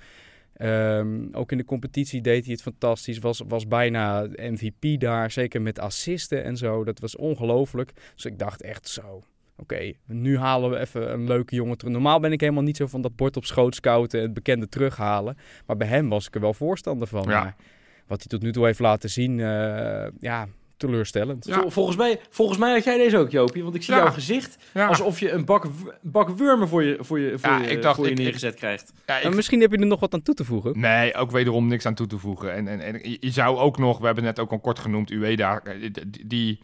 Ehm, ook in de competitie deed hij het fantastisch. Was, was bijna MVP daar. Zeker met assisten en zo. Dat was ongelooflijk. Dus ik dacht echt zo. Oké, nu halen we even een leuke jongen terug. Normaal ben ik helemaal niet zo van dat bord op schoot scouten en het bekende terughalen. Maar bij hem was ik er wel voorstander van. Ja. Maar wat hij tot nu toe heeft laten zien, eh, ja, teleurstellend. Ja. Vol- volgens, mij, volgens mij had jij deze ook, Jopie. Want ik zie Ja. jouw gezicht Ja. alsof je een bak, bak wurmen voor je, voor je, voor Ja, je, ik dacht, voor je ik- ik- neergezet krijgt. Ja, ik- Maar misschien heb je er nog wat aan toe te voegen. Nee, ook wederom niks aan toe te voegen. En, en, en je- zou ook nog, we hebben net ook al kort genoemd, Ueda, eh, die, die...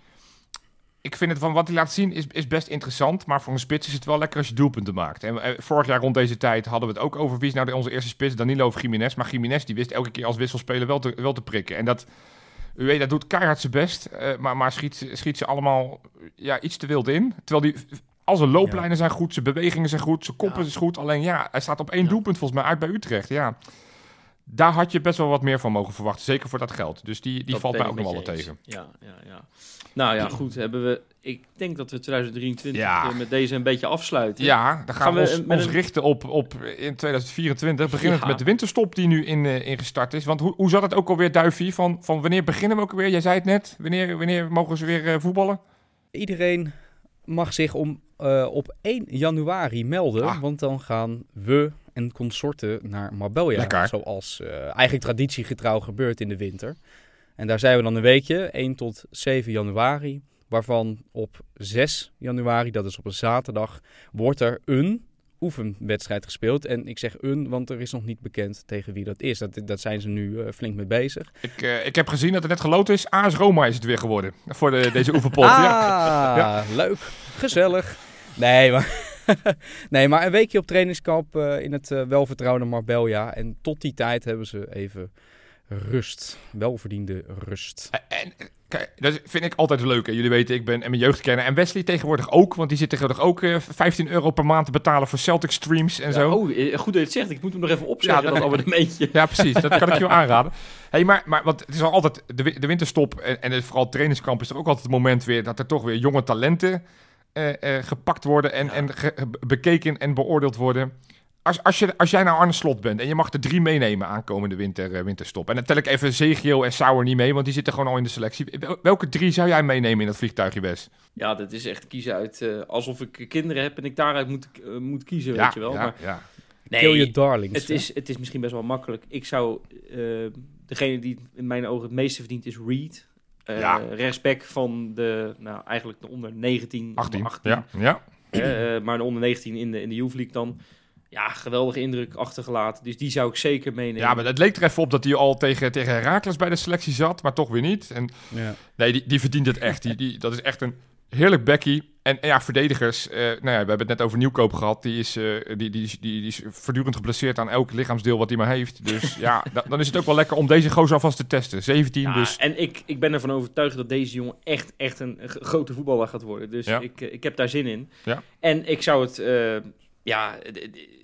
Ik vind het van wat hij laat zien is, is best interessant, maar voor een spits is het wel lekker als je doelpunten maakt. En eh, vorig jaar rond deze tijd hadden we het ook over wie is nou de, onze eerste spits, Danilo of Jiménez. Maar Jiménez die wist elke keer als wisselspeler wel te, wel te prikken. En dat, Ueda doet keihard zijn best, eh, maar, maar schiet, ze- schiet ze allemaal ja, iets te wild in. Terwijl die, al zijn looplijnen zijn goed, zijn bewegingen zijn goed, zijn koppen Ja. is goed. Alleen ja, hij staat op één Ja. doelpunt volgens mij uit bij Utrecht. Ja, daar had je best wel wat meer van mogen verwachten. Zeker voor dat geld. Dus die, die Dat valt mij ook nog wel tegen. Ja, ja, ja. Nou ja, goed. Hebben we, ik denk dat we 2023 Ja. eh, met deze een beetje afsluiten. Ja, dan gaan, Gaan we we ons, met ons een- richten op, op in 2024. Beginnend Ja. met de winterstop die nu in, eh, ingestart is. Want hoe, hoe zat het ook alweer, Duifie? Van, van wanneer beginnen we ook alweer? Jij zei het net. Wanneer, wanneer mogen ze weer eh, voetballen? Iedereen mag zich om, eh, op 1 januari melden, Ah. want dan gaan we en consorten naar Marbella. Lekker. Zoals eh, eigenlijk traditiegetrouw gebeurt in de winter. En daar zijn we dan een weekje, 1 tot 7 januari. Waarvan op 6 januari, dat is op een zaterdag, wordt er een oefenwedstrijd gespeeld. En ik zeg een, want er is nog niet bekend tegen wie dat is. Dat, dat zijn ze nu eh, flink mee bezig. Ik, eh, ik heb gezien dat het net geloten is. AS Roma is het weer geworden. Voor de, deze oefenpot. ja. Ah, leuk. Gezellig. Nee, maar, nee, maar een weekje op trainingskamp eh, in het eh, welvertrouwde Marbella. En tot die tijd hebben ze even rust. Welverdiende rust. En, kijk, dat vind ik altijd leuk. Hè. Jullie weten, ik ben en mijn jeugd kennen. En Wesley tegenwoordig ook. Want die zit tegenwoordig ook eh, 15 euro per maand te betalen voor Celtic streams en Ja, zo. oh, eh, goed dat je het zegt. Ik moet hem nog even opzeggen, Ja, dat abonnementje. Ja, precies. Dat kan ik je wel aanraden. Hey, maar, maar want het is al altijd de, de winterstop en, en het, vooral trainingskamp is er ook altijd het moment weer dat er toch weer jonge talenten eh, eh, gepakt worden en, Ja. en ge- bekeken en beoordeeld worden. Als, als, je, als jij nou Arne Slot bent en je mag er drie meenemen aankomende winter, eh, winterstop. En dan tel ik even Zegio en Sauer niet mee, want die zitten gewoon al in de selectie. Wel- Welke drie zou jij meenemen in dat vliegtuigje, Wes? Ja, dat is echt kiezen uit eh, alsof ik kinderen heb en ik daaruit moet, eh, moet kiezen, Ja, weet je wel. ja, maar, ja. nee, Kill your darlings. het is, het is misschien best wel makkelijk. Ik zou, eh, degene die in mijn ogen het meeste verdient is Reed. Eh Ja. Rechtsback van de, nou eigenlijk de onder 19, 18. onder 18. Ja, ja. eh, maar de onder 19 in de, in de Youth League dan. ja, geweldige indruk achtergelaten. Dus die zou ik zeker meenemen. Ja, maar het leek er even op dat hij al tegen, tegen Herakles bij de selectie zat, maar toch weer niet. En Ja. nee, die, die verdient het echt. Die, die, dat is echt een heerlijk bekkie. En, en ja, verdedigers. eh, nou ja, we hebben het net over Nieuwkoop gehad. Die is, eh, die, die, die, die, is voortdurend geblesseerd aan elk lichaamsdeel wat hij maar heeft. Dus ja, da- dan is het ook wel lekker om deze gozer alvast te testen. 17, Ja, dus En ik, ik ben ervan overtuigd dat deze jongen echt, echt een grote voetballer gaat worden. Dus ik, ik heb daar zin in. Ja. En ik zou het... eh, ja,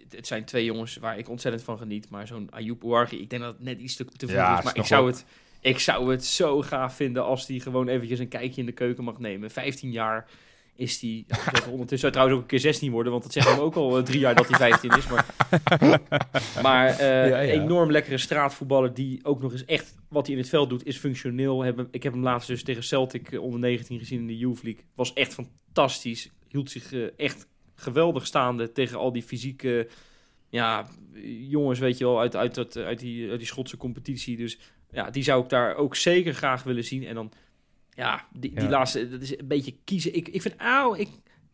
het zijn twee jongens waar ik ontzettend van geniet. Maar zo'n Ayoub Ouarghi, ik denk dat het net iets te, te vroeg Ja, is. is Maar ik zou, wel- het, ik zou het zo gaaf vinden als hij gewoon eventjes een kijkje in de keuken mag nemen. 15 jaar is. Ja, zal ondertussen zou trouwens ook een keer 16 worden. Want dat zeggen we ook al eh, drie jaar dat hij 15 is. Maar, maar eh, Ja, ja. enorm lekkere straatvoetballer die ook nog eens echt... Wat hij in het veld doet is functioneel. Ik heb hem laatst dus tegen Celtic eh, onder 19 gezien in de Youth League. Was echt fantastisch. Hield zich echt geweldig staande tegen al die fysieke... Ja, jongens, weet je wel, uit, uit, dat, uit, die, uit die Schotse competitie. Dus ja, die zou ik daar ook zeker graag willen zien. En dan, ja, die, die Ja. laatste, dat is een beetje kiezen. Ik, ik vind, auw, ik,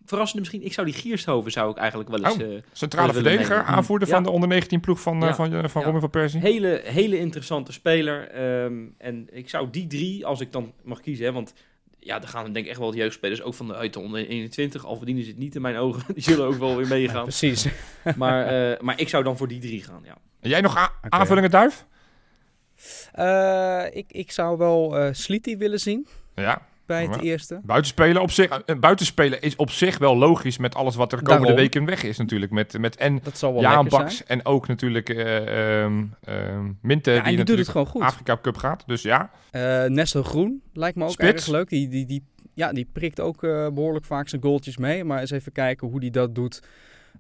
verrassende misschien, ik zou die Giersthoven zou ik eigenlijk wel eens... Oh. eh, centrale verdediger, nemen. aanvoerder Ja. van de onder 19 ploeg van, eh, Ja. van, eh, van Ja. Robin van Persie. hele, hele interessante speler. ehm, en ik zou die drie, als ik dan mag kiezen, hè, want ja, er gaan denk ik echt wel wat jeugdspelers, ook van de uit de onder 21, al verdienen ze het niet in mijn ogen. Die zullen ook wel weer Ja, meegaan. precies. maar, eh, maar ik zou dan voor die drie gaan, ja. En jij nog aanvullingen, Duif? Eh, ik, ik zou wel eh Sliti willen zien Ja, bij het Ja. eerste. buitenspelen op zich. eh, buitenspelen is op zich wel logisch met alles wat er de komende Daarom. weken weg is natuurlijk. Met, met en Dat zal wel Jaan Baks zijn. en ook natuurlijk eh ehm ehm, Minte Ja, en die, die doet het natuurlijk gewoon goed. Afrika Cup gaat. Dus ja, Eh Nestor Groen lijkt me ook Spits. erg leuk. Die, die, die, ja, die prikt ook eh, behoorlijk vaak zijn goaltjes mee. Maar eens even kijken hoe die dat doet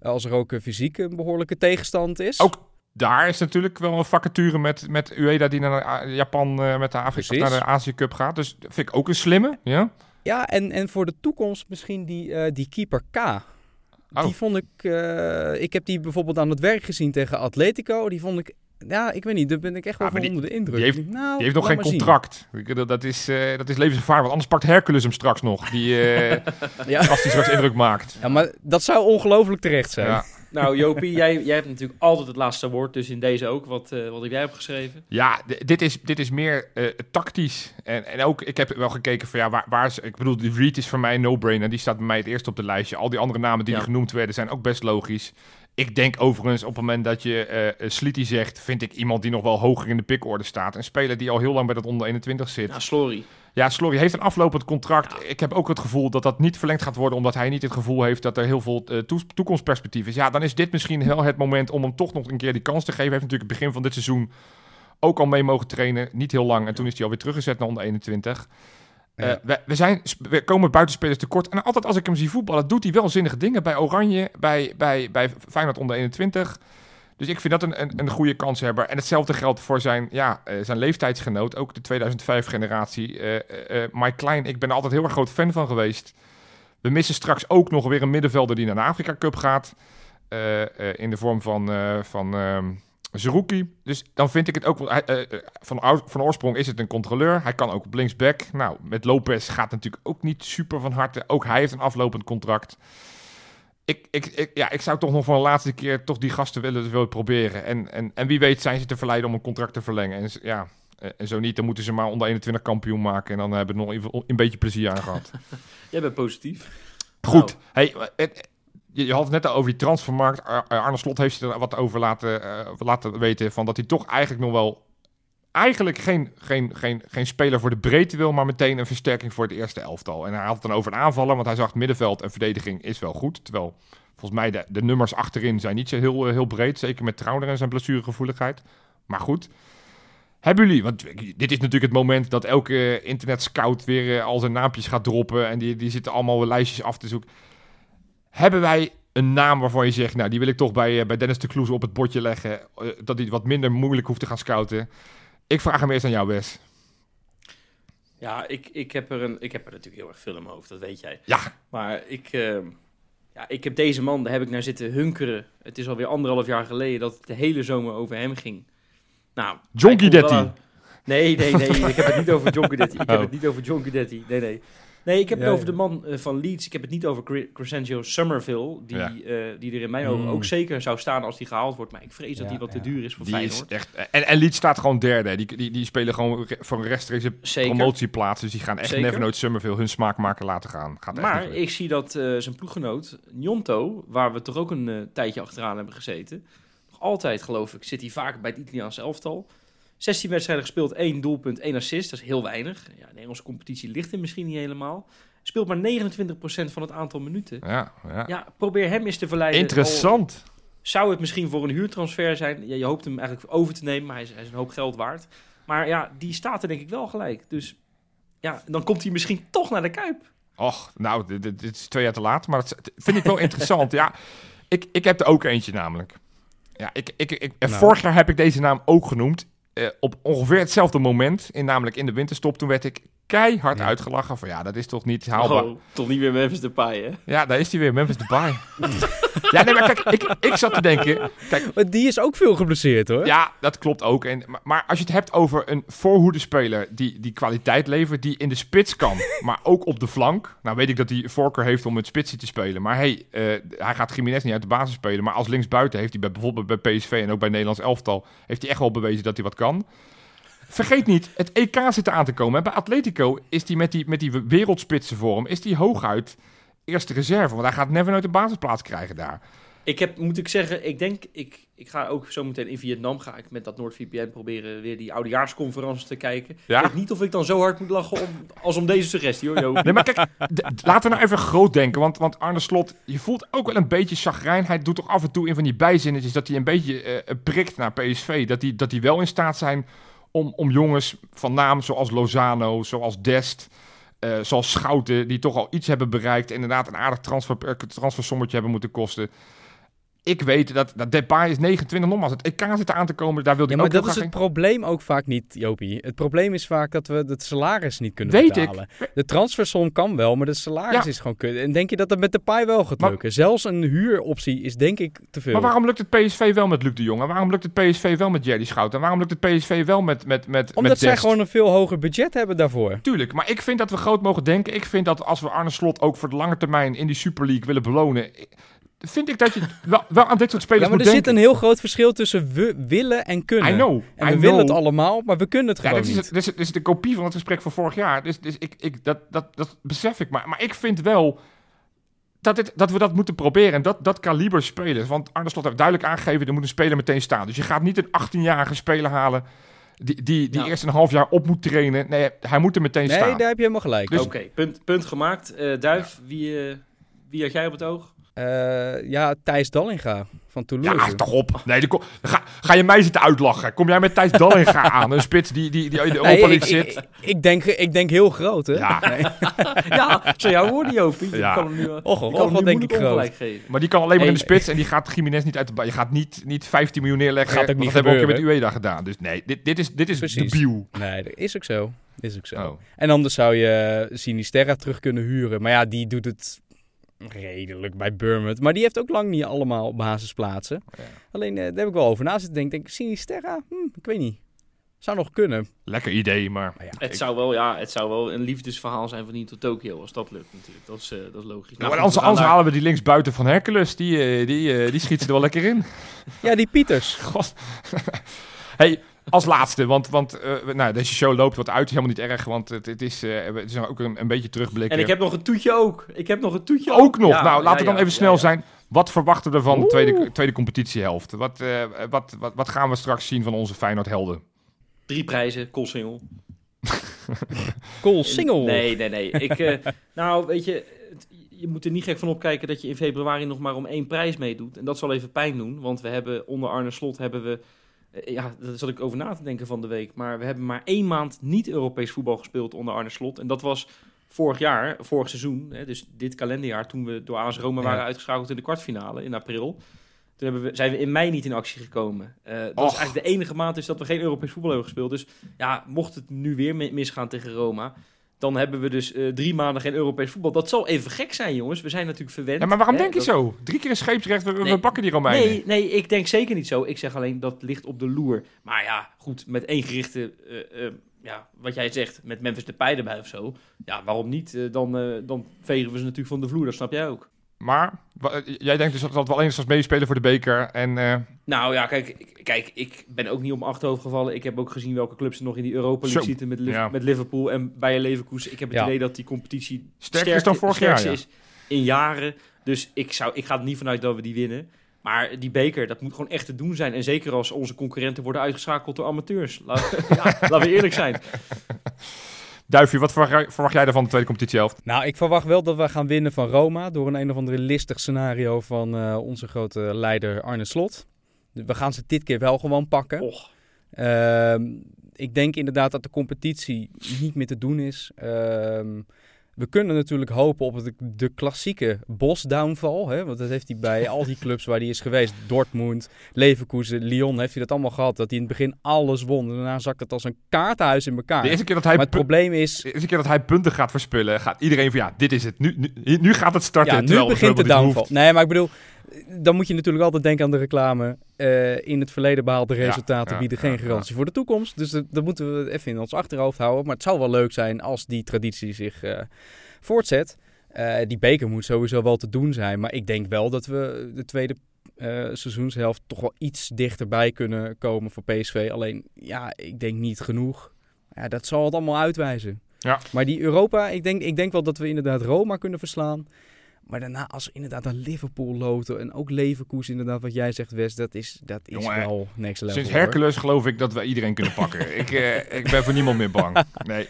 als er ook fysiek een behoorlijke tegenstand is. Ook daar is natuurlijk wel een vacature met, met Ueda die naar A- Japan eh, met de Afrika naar de Azië Cup gaat. Dus dat vind ik ook een slimme. Ja. Ja, en, en voor de toekomst misschien die, eh, die keeper K. Oh. Die vond ik... eh, ik heb die bijvoorbeeld aan het werk gezien tegen Atletico. Die vond ik... Ja, ik weet niet. Daar ben ik echt wel Ah, van die- onder de indruk. die heeft- Ik denk, nou, Die heeft nog geen contract. Dat is, eh, dat is levensgevaar, want anders pakt Hercules hem straks nog. Die, eh, Ja. als hij straks indruk maakt. ja, maar dat zou ongelooflijk terecht zijn. Ja. Nou, Jopie, jij, jij hebt natuurlijk altijd het laatste woord, dus in deze ook. Wat, eh, wat heb jij opgeschreven? Ja, dit is, dit is meer eh, tactisch. En, en ook, ik heb wel gekeken van ja, waar, waar is... Ik bedoel, die Reed is voor mij een no-brainer. Die staat bij mij het eerst op de lijstje. Al die andere namen die Ja. er genoemd werden zijn ook best logisch. Ik denk overigens op het moment dat je eh Sliti zegt... vind ik iemand die nog wel hoger in de pickorde staat. Een speler die al heel lang bij dat onder 21 zit. Nou, Slory. Ja, Slory heeft een aflopend contract. Ik heb ook het gevoel dat dat niet verlengd gaat worden... omdat hij niet het gevoel heeft dat er heel veel eh, toe- toekomstperspectief is. Ja, dan is dit misschien heel het moment om hem toch nog een keer die kans te geven. Hij heeft natuurlijk het begin van dit seizoen ook al mee mogen trainen. Niet heel lang. En toen is hij alweer teruggezet naar onder 21. Eh, we, we, zijn, we komen buitenspelers tekort. En altijd als ik hem zie voetballen, doet hij wel zinnige dingen. Bij Oranje, bij, bij, bij Feyenoord onder 21. Dus ik vind dat een, een, een goede kanshebber. En hetzelfde geldt voor zijn, ja, eh, zijn leeftijdsgenoot. Ook de 2005-generatie. eh eh, eh, Mike Klein, ik ben er altijd heel erg groot fan van geweest. We missen straks ook nog weer een middenvelder die naar de Afrika Cup gaat. In de vorm van, van ehm Zerouki. Dus dan vind ik het ook wel... eh, van, van oorsprong is het een controleur. Hij kan ook op linksback. Nou, met Lopez gaat natuurlijk ook niet super van harte. Ook hij heeft een aflopend contract. Ik, ik, ik, ja, ik zou toch nog voor een laatste keer toch die gasten willen, willen proberen. En, en, en wie weet zijn ze te verleiden om een contract te verlengen. En, ja, en zo niet, dan moeten ze maar onder 21 kampioen maken. En dan hebben we nog even een beetje plezier aan gehad. Jij bent positief. Goed. Nou. Hey, eh, het- je, had het net al over die transfermarkt. Ar- Arne Slot heeft er wat over laten, eh, laten weten. Van dat hij toch eigenlijk nog wel... Eigenlijk geen, geen, geen, geen speler voor de breedte wil, maar meteen een versterking voor het eerste elftal. En hij had het dan over een aanvallen, want hij zag middenveld en verdediging is wel goed. Terwijl volgens mij de, de nummers achterin zijn niet zo heel, eh, heel breed. Zeker met Trouwner en zijn blessuregevoeligheid. Maar goed. Hebben jullie, want dit is natuurlijk het moment dat elke internet scout weer eh, al zijn naampjes gaat droppen. En die, die zitten allemaal lijstjes af te zoeken. Hebben wij een naam waarvan je zegt, nou die wil ik toch bij, eh, bij Dennis de Kloes op het bordje leggen. dat hij wat minder moeilijk hoeft te gaan scouten. Ik vraag hem eerst aan jou, Wes. Ja, ik, ik, heb er een, ik heb er natuurlijk heel erg veel in mijn hoofd, dat weet jij. Ja. Maar ik, eh, ja, ik heb deze man, daar heb ik naar zitten hunkeren. Het is alweer anderhalf jaar geleden dat het de hele zomer over hem ging. Nou, John Guidetti. aan- Nee, nee, nee. ik heb het niet over John Guidetti. Ik heb Oh. het niet over John Guidetti. Nee, nee. Nee, ik heb Ja, het over ja. de man eh, van Leeds. Ik heb het niet over Cre- Crescencio Somerville. Die, Ja. eh, die er in mijn ogen Mm. ook zeker zou staan als die gehaald wordt. Maar ik vrees dat die wat te duur is voor Die is Feyenoord. echt, en, en Leeds staat gewoon derde. Die, die, die spelen gewoon re- voor een rechtstreekse Zeker. promotieplaats. Dus die gaan echt Zeker. never nooit Summerville hun smaakmaker laten gaan. Gaat echt Maar ik zie dat eh, zijn ploeggenoot, Njonto, waar we toch ook een eh, tijdje achteraan hebben gezeten. Nog altijd, geloof ik, zit hij vaak bij het Italiaanse elftal. 16 wedstrijden gespeeld, 1 doelpunt, 1 assist. Dat is heel weinig. Ja, de Engelse competitie ligt er misschien niet helemaal. Speelt maar 29% van het aantal minuten. Ja, ja. Ja, probeer hem eens te verleiden. Al Interessant. zou het misschien voor een huurtransfer zijn. Ja, je hoopt hem eigenlijk over te nemen, maar hij is, hij is een hoop geld waard. Maar ja, die staat er denk ik wel gelijk. Dus ja, dan komt hij misschien toch naar de Kuip. Och, nou, dit, dit- dit is twee jaar te laat. Maar dat vind ik wel interessant. Ja, ik, ik heb er ook eentje namelijk. Ja, ik, ik, ik, en Nou. Vorig jaar heb ik deze naam ook genoemd. Eh, op ongeveer hetzelfde moment. In, namelijk in de winterstop. Toen werd ik keihard Ja. uitgelachen. Van ja, dat is toch niet haalbaar. Oh, toch niet weer Memphis Depay, hè? Ja, daar is hij weer. Memphis Depay. ja, nee, maar kijk, ik, ik zat te denken. Kijk, Maar die is ook veel geblesseerd hoor. Ja, dat klopt ook. En, maar, maar als je het hebt over een voorhoedespeler die, die kwaliteit levert, die in de spits kan, maar ook op de flank. Nou weet ik dat hij voorkeur heeft om met spitsie te spelen. Maar hey, eh, hij gaat Jiménez niet uit de basis spelen. Maar als linksbuiten heeft hij bij, bijvoorbeeld bij PSV en ook bij Nederlands elftal, heeft hij echt wel bewezen dat hij wat kan. Vergeet niet, het EK zit er aan te komen. En bij Atletico is hij met die, met die wereldspitsenvorm, is hij hooguit eerste reserve. Want hij gaat never nooit een basisplaats krijgen daar. Ik heb, moet ik zeggen, ik denk, ik, ik ga ook zo meteen in Vietnam, ga ik met dat NoordVPN proberen weer die oudejaarsconferentie te kijken. Ja? Ik weet niet of ik dan zo hard moet lachen om, als om deze suggestie, hoor. Nee, maar kijk, laten we nou even groot denken. Want, want Arne Slot, je voelt ook wel een beetje chagrijn. Hij doet toch af en toe in van die bijzinnetjes dat hij een beetje eh, prikt naar PSV. Dat die, dat die wel in staat zijn om, om jongens van naam zoals Lozano, zoals Dest, eh, zoals Schouten, die toch al iets hebben bereikt. Inderdaad een aardig transfer, eh, transfersommetje hebben moeten kosten. Ik weet dat, dat Depay is 29 nogmaals. Het EK zit aan te komen, daar wil hij Ja, maar dat is het in. probleem ook vaak niet, Jopie. Het probleem is vaak dat we het salaris niet kunnen Weet betalen. De transfersom kan wel, maar de salaris Ja. is gewoon kut. En denk je dat dat met de paai wel gaat Maar- lukken? Zelfs een huuroptie is denk ik te veel. Maar waarom lukt het PSV wel met Luc de Jong? En waarom lukt het PSV wel met Jerry Schout? En waarom lukt het PSV wel met, met, met, Omdat met zij Dest? gewoon een veel hoger budget hebben daarvoor. Tuurlijk, maar ik vind dat we groot mogen denken. Ik vind dat als we Arne Slot ook voor de lange termijn in die Super League willen belonen... vind ik dat je wel, wel aan dit soort spelers Ja, maar er moet zit denken. een heel groot verschil tussen we willen en kunnen. I know, En I we willen het allemaal, maar we kunnen het Ja, gewoon dit is, niet. het- dit, is, dit is de kopie van het gesprek van vorig jaar. Dus, dus ik, ik, dat, dat, dat besef ik. Maar, maar ik vind wel dat, dit, dat we dat moeten proberen. En dat, dat kaliber spelers. Want Arne Slot heeft duidelijk aangegeven... er moet een speler meteen staan. Dus je gaat niet een 18-jarige speler halen... die, die, die Ja. eerst een half jaar op moet trainen. Nee, hij moet er meteen Nee, staan. daar heb je helemaal gelijk. Dus- Oké, punt, punt gemaakt. Eh, Duif, wie, eh, wie had jij op het oog? Eh, ja, Thijs Dallinga van Toulouse. Ja, toch op. Nee, kom- ga, ga je mij zitten uitlachen? Kom jij met Thijs Dallinga aan? Een spits die, die, die in de Nee, Europa ik, League ik, zit? ik, denk, ik denk heel groot, hè? Ja. Nee. ja, zo jouw woorden, Jopie. Ja. Ik kan hem nu, eh, Och, kan hem denk ik groot. ongelijk geven. Maar die kan alleen maar in de spits en die gaat Jiménez niet uit de bal. Je gaat niet, niet 15 miljoen neerleggen. Gaat ook niet dat hebben we ook met Ueda gedaan. Dus nee, dit, dit is, dit is Precies. debiel. Nee, dat is ook zo. Is ook zo. Oh. En anders zou je Sinisterra terug kunnen huren. Maar ja, die doet het redelijk bij Bournemouth. Maar die heeft ook lang niet allemaal basisplaatsen. Ja. Alleen, eh, daar heb ik wel over na zitten denken. Denk, ik, Sinisterra? Hm, ik weet niet. Zou nog kunnen. Lekker idee, maar... Maar ja, Het zou, wel, ja, het zou wel een liefdesverhaal zijn van hier tot Tokio, als dat lukt natuurlijk. Dat is, eh, dat is logisch. Nou, goed, anders we anders daar- halen we die linksbuiten van Hercules. Die, eh, die, eh, die schiet ze er wel lekker in. ja die Pieters. God. hey, als laatste, want, want eh, nou, deze show loopt wat uit. is helemaal niet erg, want het, het is, eh, het is ook een, een beetje terugblikken. En ik heb nog een toetje ook. Ik heb nog een toetje ook nog. Ja, nou, laten we ja, dan ja, even snel ja, ja. zijn. Wat verwachten we van de tweede, tweede competitiehelft? Wat, eh, wat, wat, wat gaan we straks zien van onze Feyenoord-helden? Drie prijzen, Koolsingel. Cool single. Nee, nee, nee. Ik, eh, nou, weet je, het- je moet er niet gek van opkijken dat je in februari nog maar om één prijs meedoet. En dat zal even pijn doen, want we hebben onder Arne Slot hebben we... eh, Ja, daar zat ik over na te denken van de week. Maar we hebben maar één maand niet Europees voetbal gespeeld onder Arne Slot. En dat was vorig jaar, vorig seizoen. Hè, dus dit kalenderjaar, toen we door AS Roma Ja. waren uitgeschakeld in de kwartfinale in april. Toen hebben we, zijn we in mei niet in actie gekomen. Eh, dat Och. is eigenlijk de enige maand dus dat we geen Europees voetbal hebben gespeeld. Dus ja, mocht het nu weer mi- misgaan tegen Roma, Dan hebben we dus eh, drie maanden geen Europees voetbal. Dat zal even gek zijn, jongens. We zijn natuurlijk verwend. Ja, maar waarom hè, denk je dat- zo? Drie keer een scheepsrecht, we, we pakken die Romeinen. Nee, nee, ik denk zeker niet zo. Ik zeg alleen dat ligt op de loer. Maar ja, goed, met één gerichte, eh, eh, ja, wat jij zegt, met Memphis Depay erbij of zo. Ja, waarom niet? Dan, dan vegen we ze natuurlijk van de vloer, dat snap jij ook. Maar jij denkt dus dat dat wel enigszins meespelen voor de beker. En eh, Nou ja, kijk, ik- kijk, ik ben ook niet op mijn achterhoofd gevallen. Ik heb ook gezien welke clubs er nog in die Europa League Zo, zitten met, Liv- ja. met Liverpool en Bayer Leverkusen. Ik heb het Ja. idee dat die competitie Sterker is dan vorig jaar, is in jaren. Dus ik, zou, ik ga er niet vanuit dat we die winnen. Maar die beker, dat moet gewoon echt te doen zijn. En zeker als onze concurrenten worden uitgeschakeld door amateurs. Laat, ja, laten we eerlijk zijn. Duifje, wat verwacht jij, verwacht jij ervan de tweede competitiehelft? Nou, ik verwacht wel dat we gaan winnen van Roma door een een of andere listig scenario van eh, onze grote leider Arne Slot. We gaan ze dit keer wel gewoon pakken. Och, Ehm, ik denk inderdaad dat de competitie niet meer te doen is. Ehm, we kunnen natuurlijk hopen op de, de klassieke Bos-downval. Hè? Want dat heeft hij bij al die clubs waar hij is geweest. Dortmund, Leverkusen, Lyon heeft hij dat allemaal gehad. Dat hij in het begin alles won. En daarna zakt het als een kaartenhuis in elkaar. De eerste keer dat hij, maar het probleem is... de eerste keer dat hij punten gaat verspillen, gaat iedereen van ja, dit is het. Nu, nu, nu gaat het starten. Ja, nu begint de hoeft. Nee, maar ik bedoel, dan moet je natuurlijk altijd denken aan de reclame. Eh, in het verleden behaalde resultaten ja, bieden ja, geen garantie voor de toekomst. Dus dat, dat moeten we even in ons achterhoofd houden. Maar het zou wel leuk zijn als die traditie zich eh, voortzet. Eh, die beker moet sowieso wel te doen zijn. Maar ik denk wel dat we de tweede seizoenshelft toch wel iets dichterbij kunnen komen voor PSV. Alleen, ja, ik denk niet genoeg. Ja, dat zal het allemaal uitwijzen. Ja. Maar die Europa, ik denk, ik denk wel dat we inderdaad Roma kunnen verslaan. Maar daarna, als we inderdaad een Liverpool loten en ook Leverkusen, inderdaad, wat jij zegt, Wes, dat is, dat is Jongen, wel next level. Sinds hoor. Hercules geloof ik dat we iedereen kunnen pakken. ik, eh, ik ben voor niemand meer bang. Nee.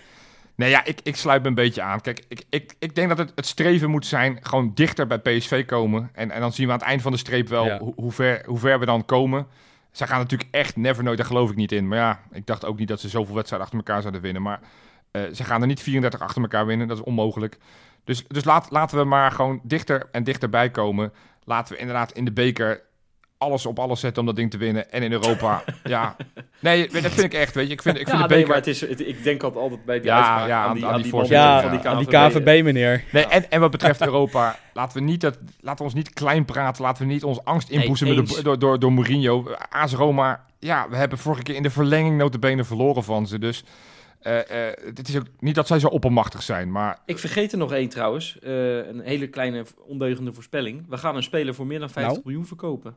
Nee, ja, ik, ik sluit me een beetje aan. Kijk, ik, ik, ik denk dat het, het streven moet zijn gewoon dichter bij PSV komen. En, en dan zien we aan het eind van de streep wel Ja. hoe, hoe, ver, hoe ver we dan komen. Zij gaan natuurlijk echt never nooit, daar geloof ik niet in. Maar ja, ik dacht ook niet dat ze zoveel wedstrijden achter elkaar zouden winnen. Maar eh, ze gaan er niet 34 achter elkaar winnen, dat is onmogelijk. Dus, dus laat, laten we maar gewoon dichter en dichterbij komen. Laten we inderdaad in de beker alles op alles zetten om dat ding te winnen. En in Europa, ja. Nee, dat vind ik echt, weet je. Ik vind, ik vind ja, de nee, beker... maar het is, het- ik denk altijd altijd bij die Ja, uitspraak ja, aan aan- die, aan aan die die, voorzitter man Ja, van die aan die. KVB, meneer. Nee, en, en wat betreft Europa, laten we, niet dat, laten we ons niet klein praten. Laten we niet ons angst inboezemen door, door, door, door Mourinho. AS Roma, ja, we hebben vorige keer in de verlenging notabene verloren van ze. Dus het is ook niet dat zij zo oppermachtig zijn. Maar Ik vergeet er nog één trouwens. Eh, een hele kleine ondeugende voorspelling. We gaan een speler voor meer dan 50 Nou? miljoen verkopen.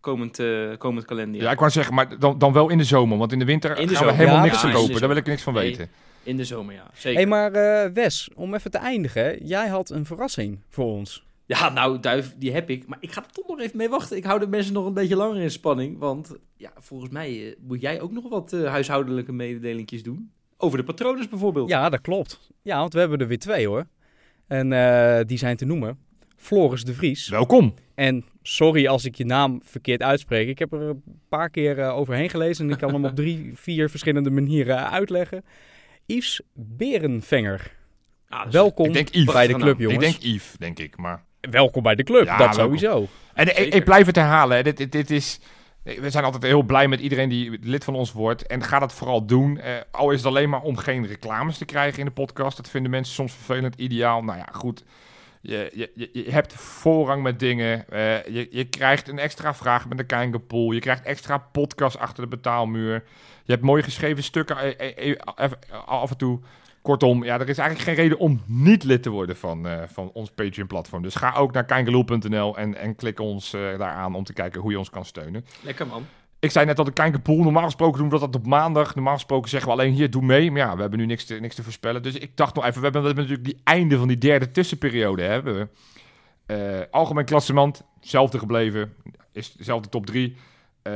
Komend, eh, komend kalenderjaar. ja, ik wou zeggen, maar dan, dan wel in de zomer. Want in de winter In de gaan we helemaal Ja, niks precies. verkopen. Daar wil ik niks van Nee. weten. In de zomer, ja. Zeker. hey, maar eh, Wes, om even te eindigen. hè. Jij had een verrassing voor ons. Ja, nou, Duif, die heb ik. Maar ik ga er toch nog even mee wachten. Ik hou de mensen nog een beetje langer in spanning. Want ja, volgens mij eh, moet jij ook nog wat eh, huishoudelijke mededelingjes doen. Over de patronen bijvoorbeeld. Ja, dat klopt. Ja, want we hebben er weer twee hoor. En eh, die zijn te noemen. Floris de Vries. Welkom. En sorry als ik je naam verkeerd uitspreek. Ik heb er een paar keer eh, overheen gelezen en ik kan hem op drie, vier verschillende manieren uitleggen. Yves Berenvenger. Ah, dus- Welkom Ik denk Yves. bij de club, jongens. Ik denk Yves, denk ik. Maar... Welkom bij de club, Ja, dat welkom. sowieso. En ik, blijf het herhalen. Dit, dit is, we zijn altijd heel blij met iedereen die lid van ons wordt. En ga dat vooral doen. Eh, al is het alleen maar om geen reclames te krijgen in de podcast. Dat vinden mensen soms vervelend. Ideaal. Nou ja, goed. Je, je, je, hebt voorrang met dingen. Eh, je, je krijgt een extra vraag met de Kijkerpool. Je krijgt extra podcast achter de betaalmuur. Je hebt mooi geschreven stukken eh, eh, eh, af en toe. Kortom, ja, er is eigenlijk geen reden om niet lid te worden van, eh, van ons Patreon-platform. Dus ga ook naar kijkeloel.nl en, en klik ons eh, daar aan om te kijken hoe je ons kan steunen. Lekker man. Ik zei net dat de Kijkerpool, normaal gesproken doen we dat op maandag. Normaal gesproken zeggen we alleen hier, doe mee. Maar ja, we hebben nu niks te, niks te voorspellen. Dus ik dacht nog even, we hebben, we hebben natuurlijk die einde van die derde tussenperiode. Hebben we. Eh, algemeen klassement, hetzelfde gebleven. Is dezelfde top drie. Eh,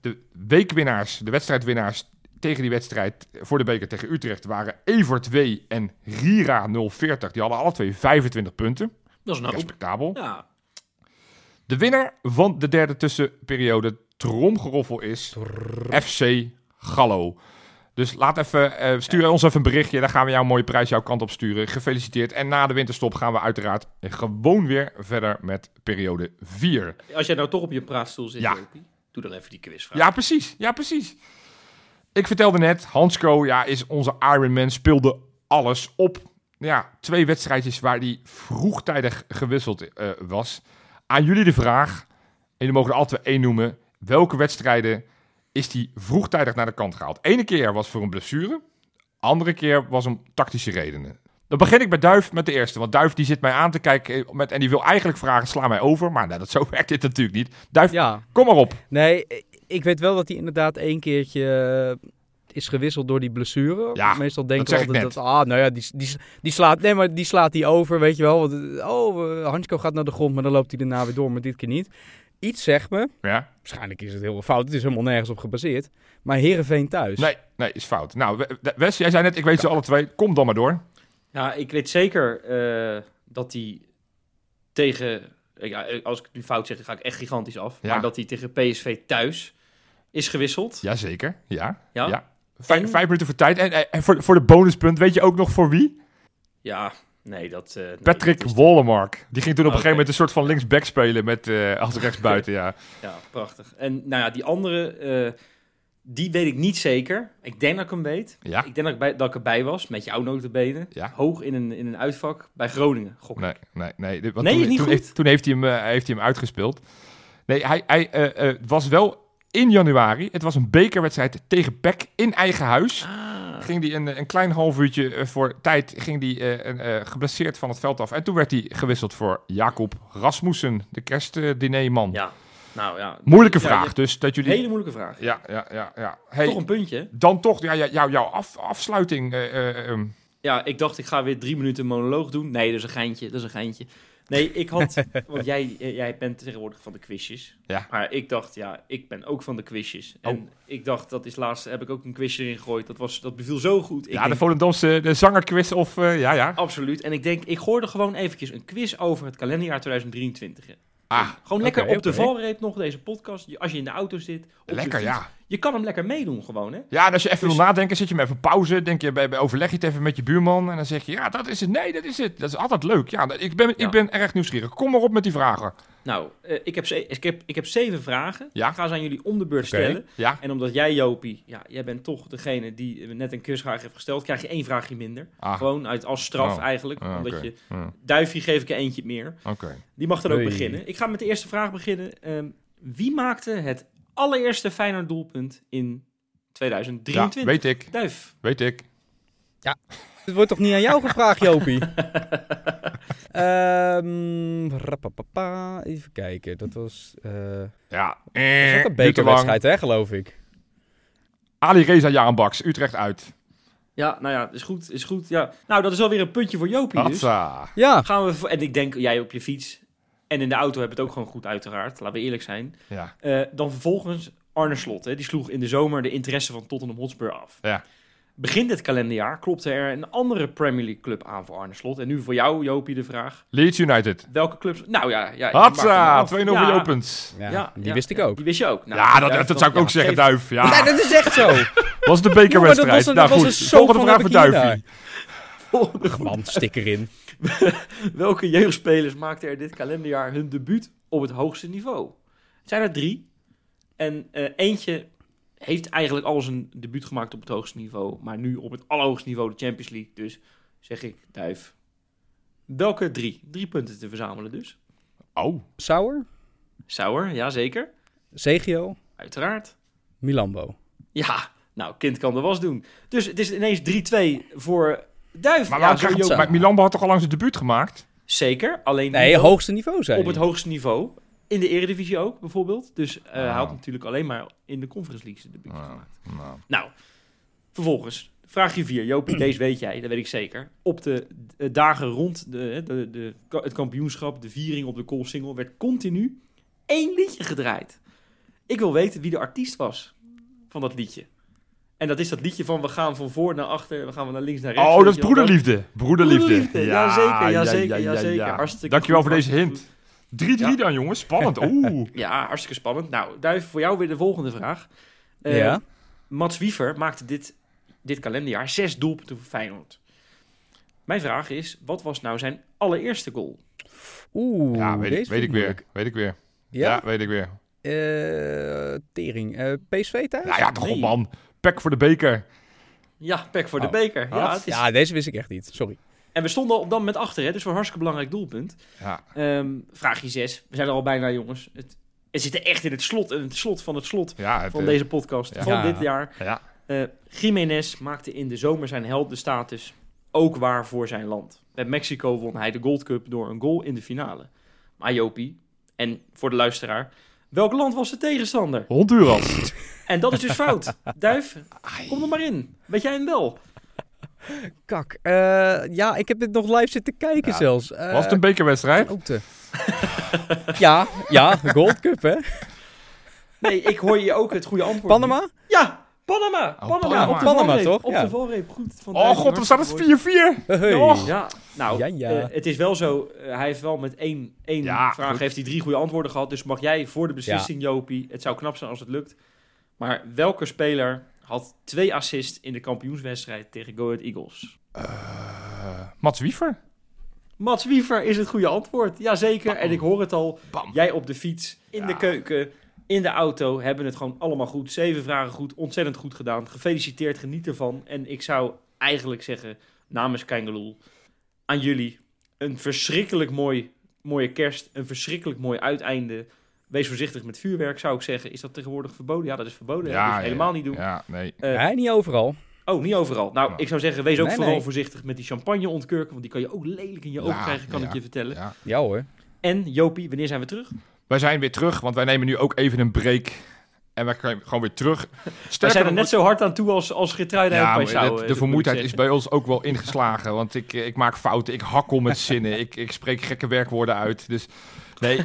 de weekwinnaars, de wedstrijdwinnaars tegen die wedstrijd voor de beker tegen Utrecht waren Evert W. en Rira 040. Die hadden alle twee 25 punten. Dat is een hoop. Respectabel. Ja. De winnaar van de derde tussenperiode, tromgeroffel, is FC Gallo. Dus laat even, eh, stuur ons even een berichtje. Dan gaan we jou een mooie prijs jouw kant op sturen. Gefeliciteerd. En na de winterstop gaan we uiteraard gewoon weer verder met periode 4. Als jij nou toch op je praatstoel zit, Ja. Jopie, doe dan even die quizvraag. Ja, precies. Ja, precies. Ik vertelde net, Hansco ja, is onze Ironman, speelde alles op ja, twee wedstrijdjes waar hij vroegtijdig gewisseld eh, was. Aan jullie de vraag, en jullie mogen er altijd één noemen. Welke wedstrijden is hij vroegtijdig naar de kant gehaald? Ene keer was voor een blessure, andere keer was om tactische redenen. Dan begin ik bij Duif met de eerste. Want Duif die zit mij aan te kijken met, en die wil eigenlijk vragen, sla mij over. Maar nou, dat, zo werkt dit natuurlijk niet. Duif, Ja, kom maar op. nee, ik weet wel dat hij inderdaad één keertje eh, is gewisseld door die blessure. Ja, Meestal denken dat we zeg ik altijd dat, ah, nou ja, die, die, die slaat, nee, maar die slaat hij over, weet je wel. Want, eh, oh, uh, Hansko gaat naar de grond, maar dan loopt hij daarna weer door, maar dit keer niet. Iets zegt me, Ja? waarschijnlijk is het heel fout, het is helemaal nergens op gebaseerd. Maar Herenveen thuis. Nee, nee, is fout. Nou, We- Wes, jij zei net, ik weet ze alle twee. Kom dan maar door. Ja, ik weet zeker eh, dat hij tegen... Ja, als ik nu fout zeg, dan ga ik echt gigantisch af. Ja. Maar dat hij tegen PSV thuis is gewisseld. Jazeker, ja. Ja? ja. Vijf, En- vijf minuten voor tijd. En, en voor, voor de bonuspunt, weet je ook nog voor wie? Ja, nee, dat... eh, nee, Patrick dat is-. Die ging toen op een Oké. gegeven moment een soort van linksback spelen met eh als rechtsbuiten, ja. Ja, prachtig. En nou ja, die andere, eh, die weet ik niet zeker. Ik denk dat ik hem weet. Ja? Ik denk dat ik, bij, dat ik erbij was, met jouw notenbenen. Ja. Hoog in een, in een uitvak bij Groningen, gok. Nee, nee, nee. Want Nee, toen, niet toen, goed? heeft, toen heeft, hij hem, eh, heeft hij hem uitgespeeld. Nee, hij, hij eh, eh, was wel in januari. Het was een bekerwedstrijd tegen PEC in eigen huis. Ah, Ging hij een, een klein half uurtje eh, voor tijd ging die, eh, eh, geblesseerd van het veld af. En toen werd hij gewisseld voor Jacob Rasmussen, de kerstdinerman. ja. Nou ja. Moeilijke Ja, vraag, dus dat jullie... Hele moeilijke vraag. Ja, ja, ja. ja. Hey, Toch een puntje. Dan toch, ja, ja, jou- jouw af, afsluiting. eh, eh, ehm, Ja, ik dacht ik ga weer drie minuten monoloog doen. Nee, dat is een geintje, dat is een geintje. Nee, ik had... want jij, eh, jij bent tegenwoordig van de quizjes. Ja. Maar ik dacht, ja, ik ben ook van de quizjes. En Oh. ik dacht, dat is laatst, heb ik ook een quizje erin gegooid. Dat, was, dat beviel zo goed. Ik ja, denk, de Volendamse de zangerquiz of... eh, ja, ja. Absoluut. En ik denk, ik gooi er gewoon eventjes een quiz over het kalenderjaar 2023. in. Ah, Gewoon lekker op de valreep nog, deze podcast. Als je in de auto zit. op lekker, ja. Je kan hem lekker meedoen gewoon, hè? Ja, en als je even Dus- wil nadenken, zet je hem even pauze. Denk je, bij, bij- overleg je het even met je buurman. En dan zeg je, ja, dat is het. Nee, dat is het. Dat is altijd leuk. Ja, ik ben, Ja. ik ben erg nieuwsgierig. Kom maar op met die vragen. Nou, eh, ik, heb ze- ik, heb, ik heb zeven vragen. Ja. Ik ga ze aan jullie om de beurt stellen. Ja? En omdat jij, Jopie, ja, jij bent toch degene die net een quizvraag heeft gesteld, krijg je één vraagje minder. Ah, Gewoon uit, als straf Oh. eigenlijk. Ah, omdat je, Hm, duifje geef ik er eentje meer. Oké. Die mag dan ook beginnen. Ik ga met de eerste vraag beginnen. Ehm, wie maakte het allereerste Feyenoord doelpunt in Ja, 2023? weet ik. Duif. Weet ik. Het wordt toch niet aan jou gevraagd, Jopie? Ehm, rapapapa, even kijken. Dat was, eh Ja. dat was Eh, ook een bekerwedstrijd, hè, geloof ik. Ali Reza Jaanbaks, Utrecht uit. Ja, nou ja, is goed, is goed. Ja. Nou, dat is alweer een puntje voor Jopie dus. Ja, Gaan we voor, en ik denk, jij op je fiets en in de auto hebben het ook gewoon goed uiteraard. Laten we eerlijk zijn. Ja. Eh, dan vervolgens Arne Slot. Hè, die sloeg in de zomer de interesse van Tottenham Hotspur af. Ja. Begin dit kalenderjaar klopte er een andere Premier League club aan voor Arne Slot. En nu voor jou, Jopie, de vraag. Leeds United. Welke clubs... Nou ja, ja Hatsa. af. 2-0 Ja, voor Jopens. ja, ja, die ja, wist ik ja, ook. Die wist je ook. Nou, ja, dat, Duif, dat, zou ik ook zeggen, geef- Duif. Ja. Nee, dat is echt zo. was de bekerwedstrijd. nou goed, volgende vraag voor. Duifie. Volgende Man, stik erin. Welke jeugdspelers maakten er dit kalenderjaar hun debuut op het hoogste niveau? Het zijn er drie. En eh, eentje heeft eigenlijk al zijn debuut gemaakt op het hoogste niveau. Maar nu op het allerhoogste niveau de Champions League. Dus zeg ik, Duif. Welke drie? Drie punten te verzamelen dus. Oh, Sauer, Sauer, ja zeker. Zegio, Uiteraard. Milambo. Ja, nou, kind kan de was doen. Dus het is ineens 3-2 voor Duif. maar, ja, maar, zo maar Milan had toch al lang zijn debuut gemaakt? Zeker, alleen Nee, niet hoogste niveau zijn. op het hoogste niveau. In de Eredivisie ook, bijvoorbeeld. Dus eh, hij had Ah. natuurlijk alleen maar in de Conference League zijn debuut Ah. gemaakt. Nou. Nou, vervolgens, vraagje 4. Jopie, deze weet jij, dat weet ik zeker. Op de dagen rond de, de, de, het kampioenschap, de viering op de Koolsingel, werd continu één liedje gedraaid. Ik wil weten wie de artiest was van dat liedje. En dat is dat liedje van we gaan van voor naar achter, we gaan naar links naar rechts. Oh, dat is broederliefde. Broederliefde. Broederliefde, ja, zeker, ja, zeker, ja, ja, ja, zeker. ja. Hartstikke Dankjewel goed, voor deze hint. 3-3 Ja. dan, jongens. Spannend. Oeh. Ja, hartstikke spannend. Nou, Duif, voor jou weer de volgende vraag. Eh, Ja. Mats Wiever maakte dit, dit kalenderjaar zes doelpunten voor Feyenoord. Mijn vraag is, wat was nou zijn allereerste goal? Oeh, Ja, weet, ik, deze weet vind ik weer. Weet ik weer. Ja? Ja, weet ik weer. Eh, tering. Eh, PSV thuis? Nou ja, toch Nee. op man. Pek voor de beker. Ja, pek voor de Oh. beker. Ja, het is... Ja, deze wist ik echt niet. Sorry. En we stonden op dat moment achter, hè, dus voor een hartstikke belangrijk doelpunt. Ja. Ehm vraagje 6. We zijn er al bijna, jongens. Het, het zit er echt in het slot, in het slot van het slot Ja, het, van eh, deze podcast ja. van Ja. dit jaar. ja. Eh Jiménez maakte in de zomer zijn heldenstatus ook waar voor zijn land. Met Mexico won hij de Gold Cup door een goal in de finale. Maar Jopie, en voor de luisteraar, welk land was de tegenstander? Honduras. En dat is dus fout. Duif, kom er maar in. Weet jij hem wel? Kak. Eh, ja, ik heb dit nog live zitten kijken Ja. zelfs. Eh, Was het een bekerwedstrijd? Oute. ja, ja, de Gold Cup, hè? Nee, ik hoor je ook het goede antwoord. Panama? Ja, Panama. Oh, Panama. Panama. Op de Panama, toch? Op Ja. de valreep. Goed. Van Oh god, dan staat het hartstikke 4-4. Hey. Och. Ja, nou, Ja, ja. eh, het is wel zo. eh, hij heeft wel met één, één Ja, vraag goed. heeft hij drie goede antwoorden gehad. Dus mag jij voor de beslissing, Jopie. Het zou knap zijn als het lukt. Maar welke speler had twee assists in de kampioenswedstrijd tegen Go Ahead Eagles? Eh, Mats Wiever? Mats Wiever is het goede antwoord. Jazeker. En ik hoor het al. Bam. Jij op de fiets, in Ja. de keuken, in de auto. Hebben het gewoon allemaal goed. Zeven vragen goed. Ontzettend goed gedaan. Gefeliciteerd. Geniet ervan. En ik zou eigenlijk zeggen, namens Kangeloel, aan jullie een verschrikkelijk mooi, mooie kerst. Een verschrikkelijk mooi uiteinde. Wees voorzichtig met vuurwerk, zou ik zeggen. Is dat tegenwoordig verboden? Ja, dat is verboden. Dus helemaal niet doen. Ja, nee. Eh, Nee, niet overal. Oh, niet overal. Nou, Ja. ik zou zeggen, wees ook Nee, vooral nee. voorzichtig met die champagne ontkurken. Want die kan je ook lelijk in je ogen Ja, krijgen, kan ja, ik je vertellen. Ja. Ja hoor. En Jopie, wanneer zijn we terug? Wij zijn weer terug, want wij nemen nu ook even een break. En wij zijn gewoon weer terug. We zijn er net zo hard aan toe als, als Getruiden Ja, het- eh, de vermoeidheid is bij ons ook wel ingeslagen. Want ik, eh, ik maak fouten, ik hakkel met zinnen, ik, ik spreek gekke werkwoorden uit. Dus nee,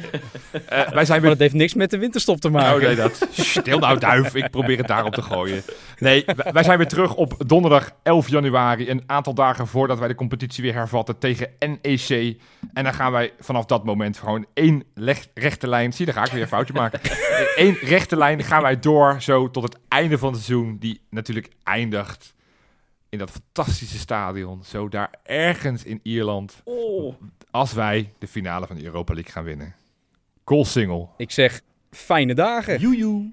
Eh, wij zijn Maar weer... dat heeft niks met de winterstop te maken. Oh nee, dat... Stil nou duif, ik probeer het daarop te gooien. Nee, wij- zijn weer terug op donderdag 11 januari. Een aantal dagen voordat wij de competitie weer hervatten tegen NEC. En dan gaan wij vanaf dat moment gewoon één rechte lijn... Zie, daar ga ik weer een foutje maken. Eén rechte lijn gaan wij door zo tot het einde van het seizoen. Die natuurlijk eindigt in dat fantastische stadion. Zo daar ergens in Ierland. Oh, Als wij de finale van de Europa League gaan winnen. Goal single. Ik zeg, fijne dagen. joejoe.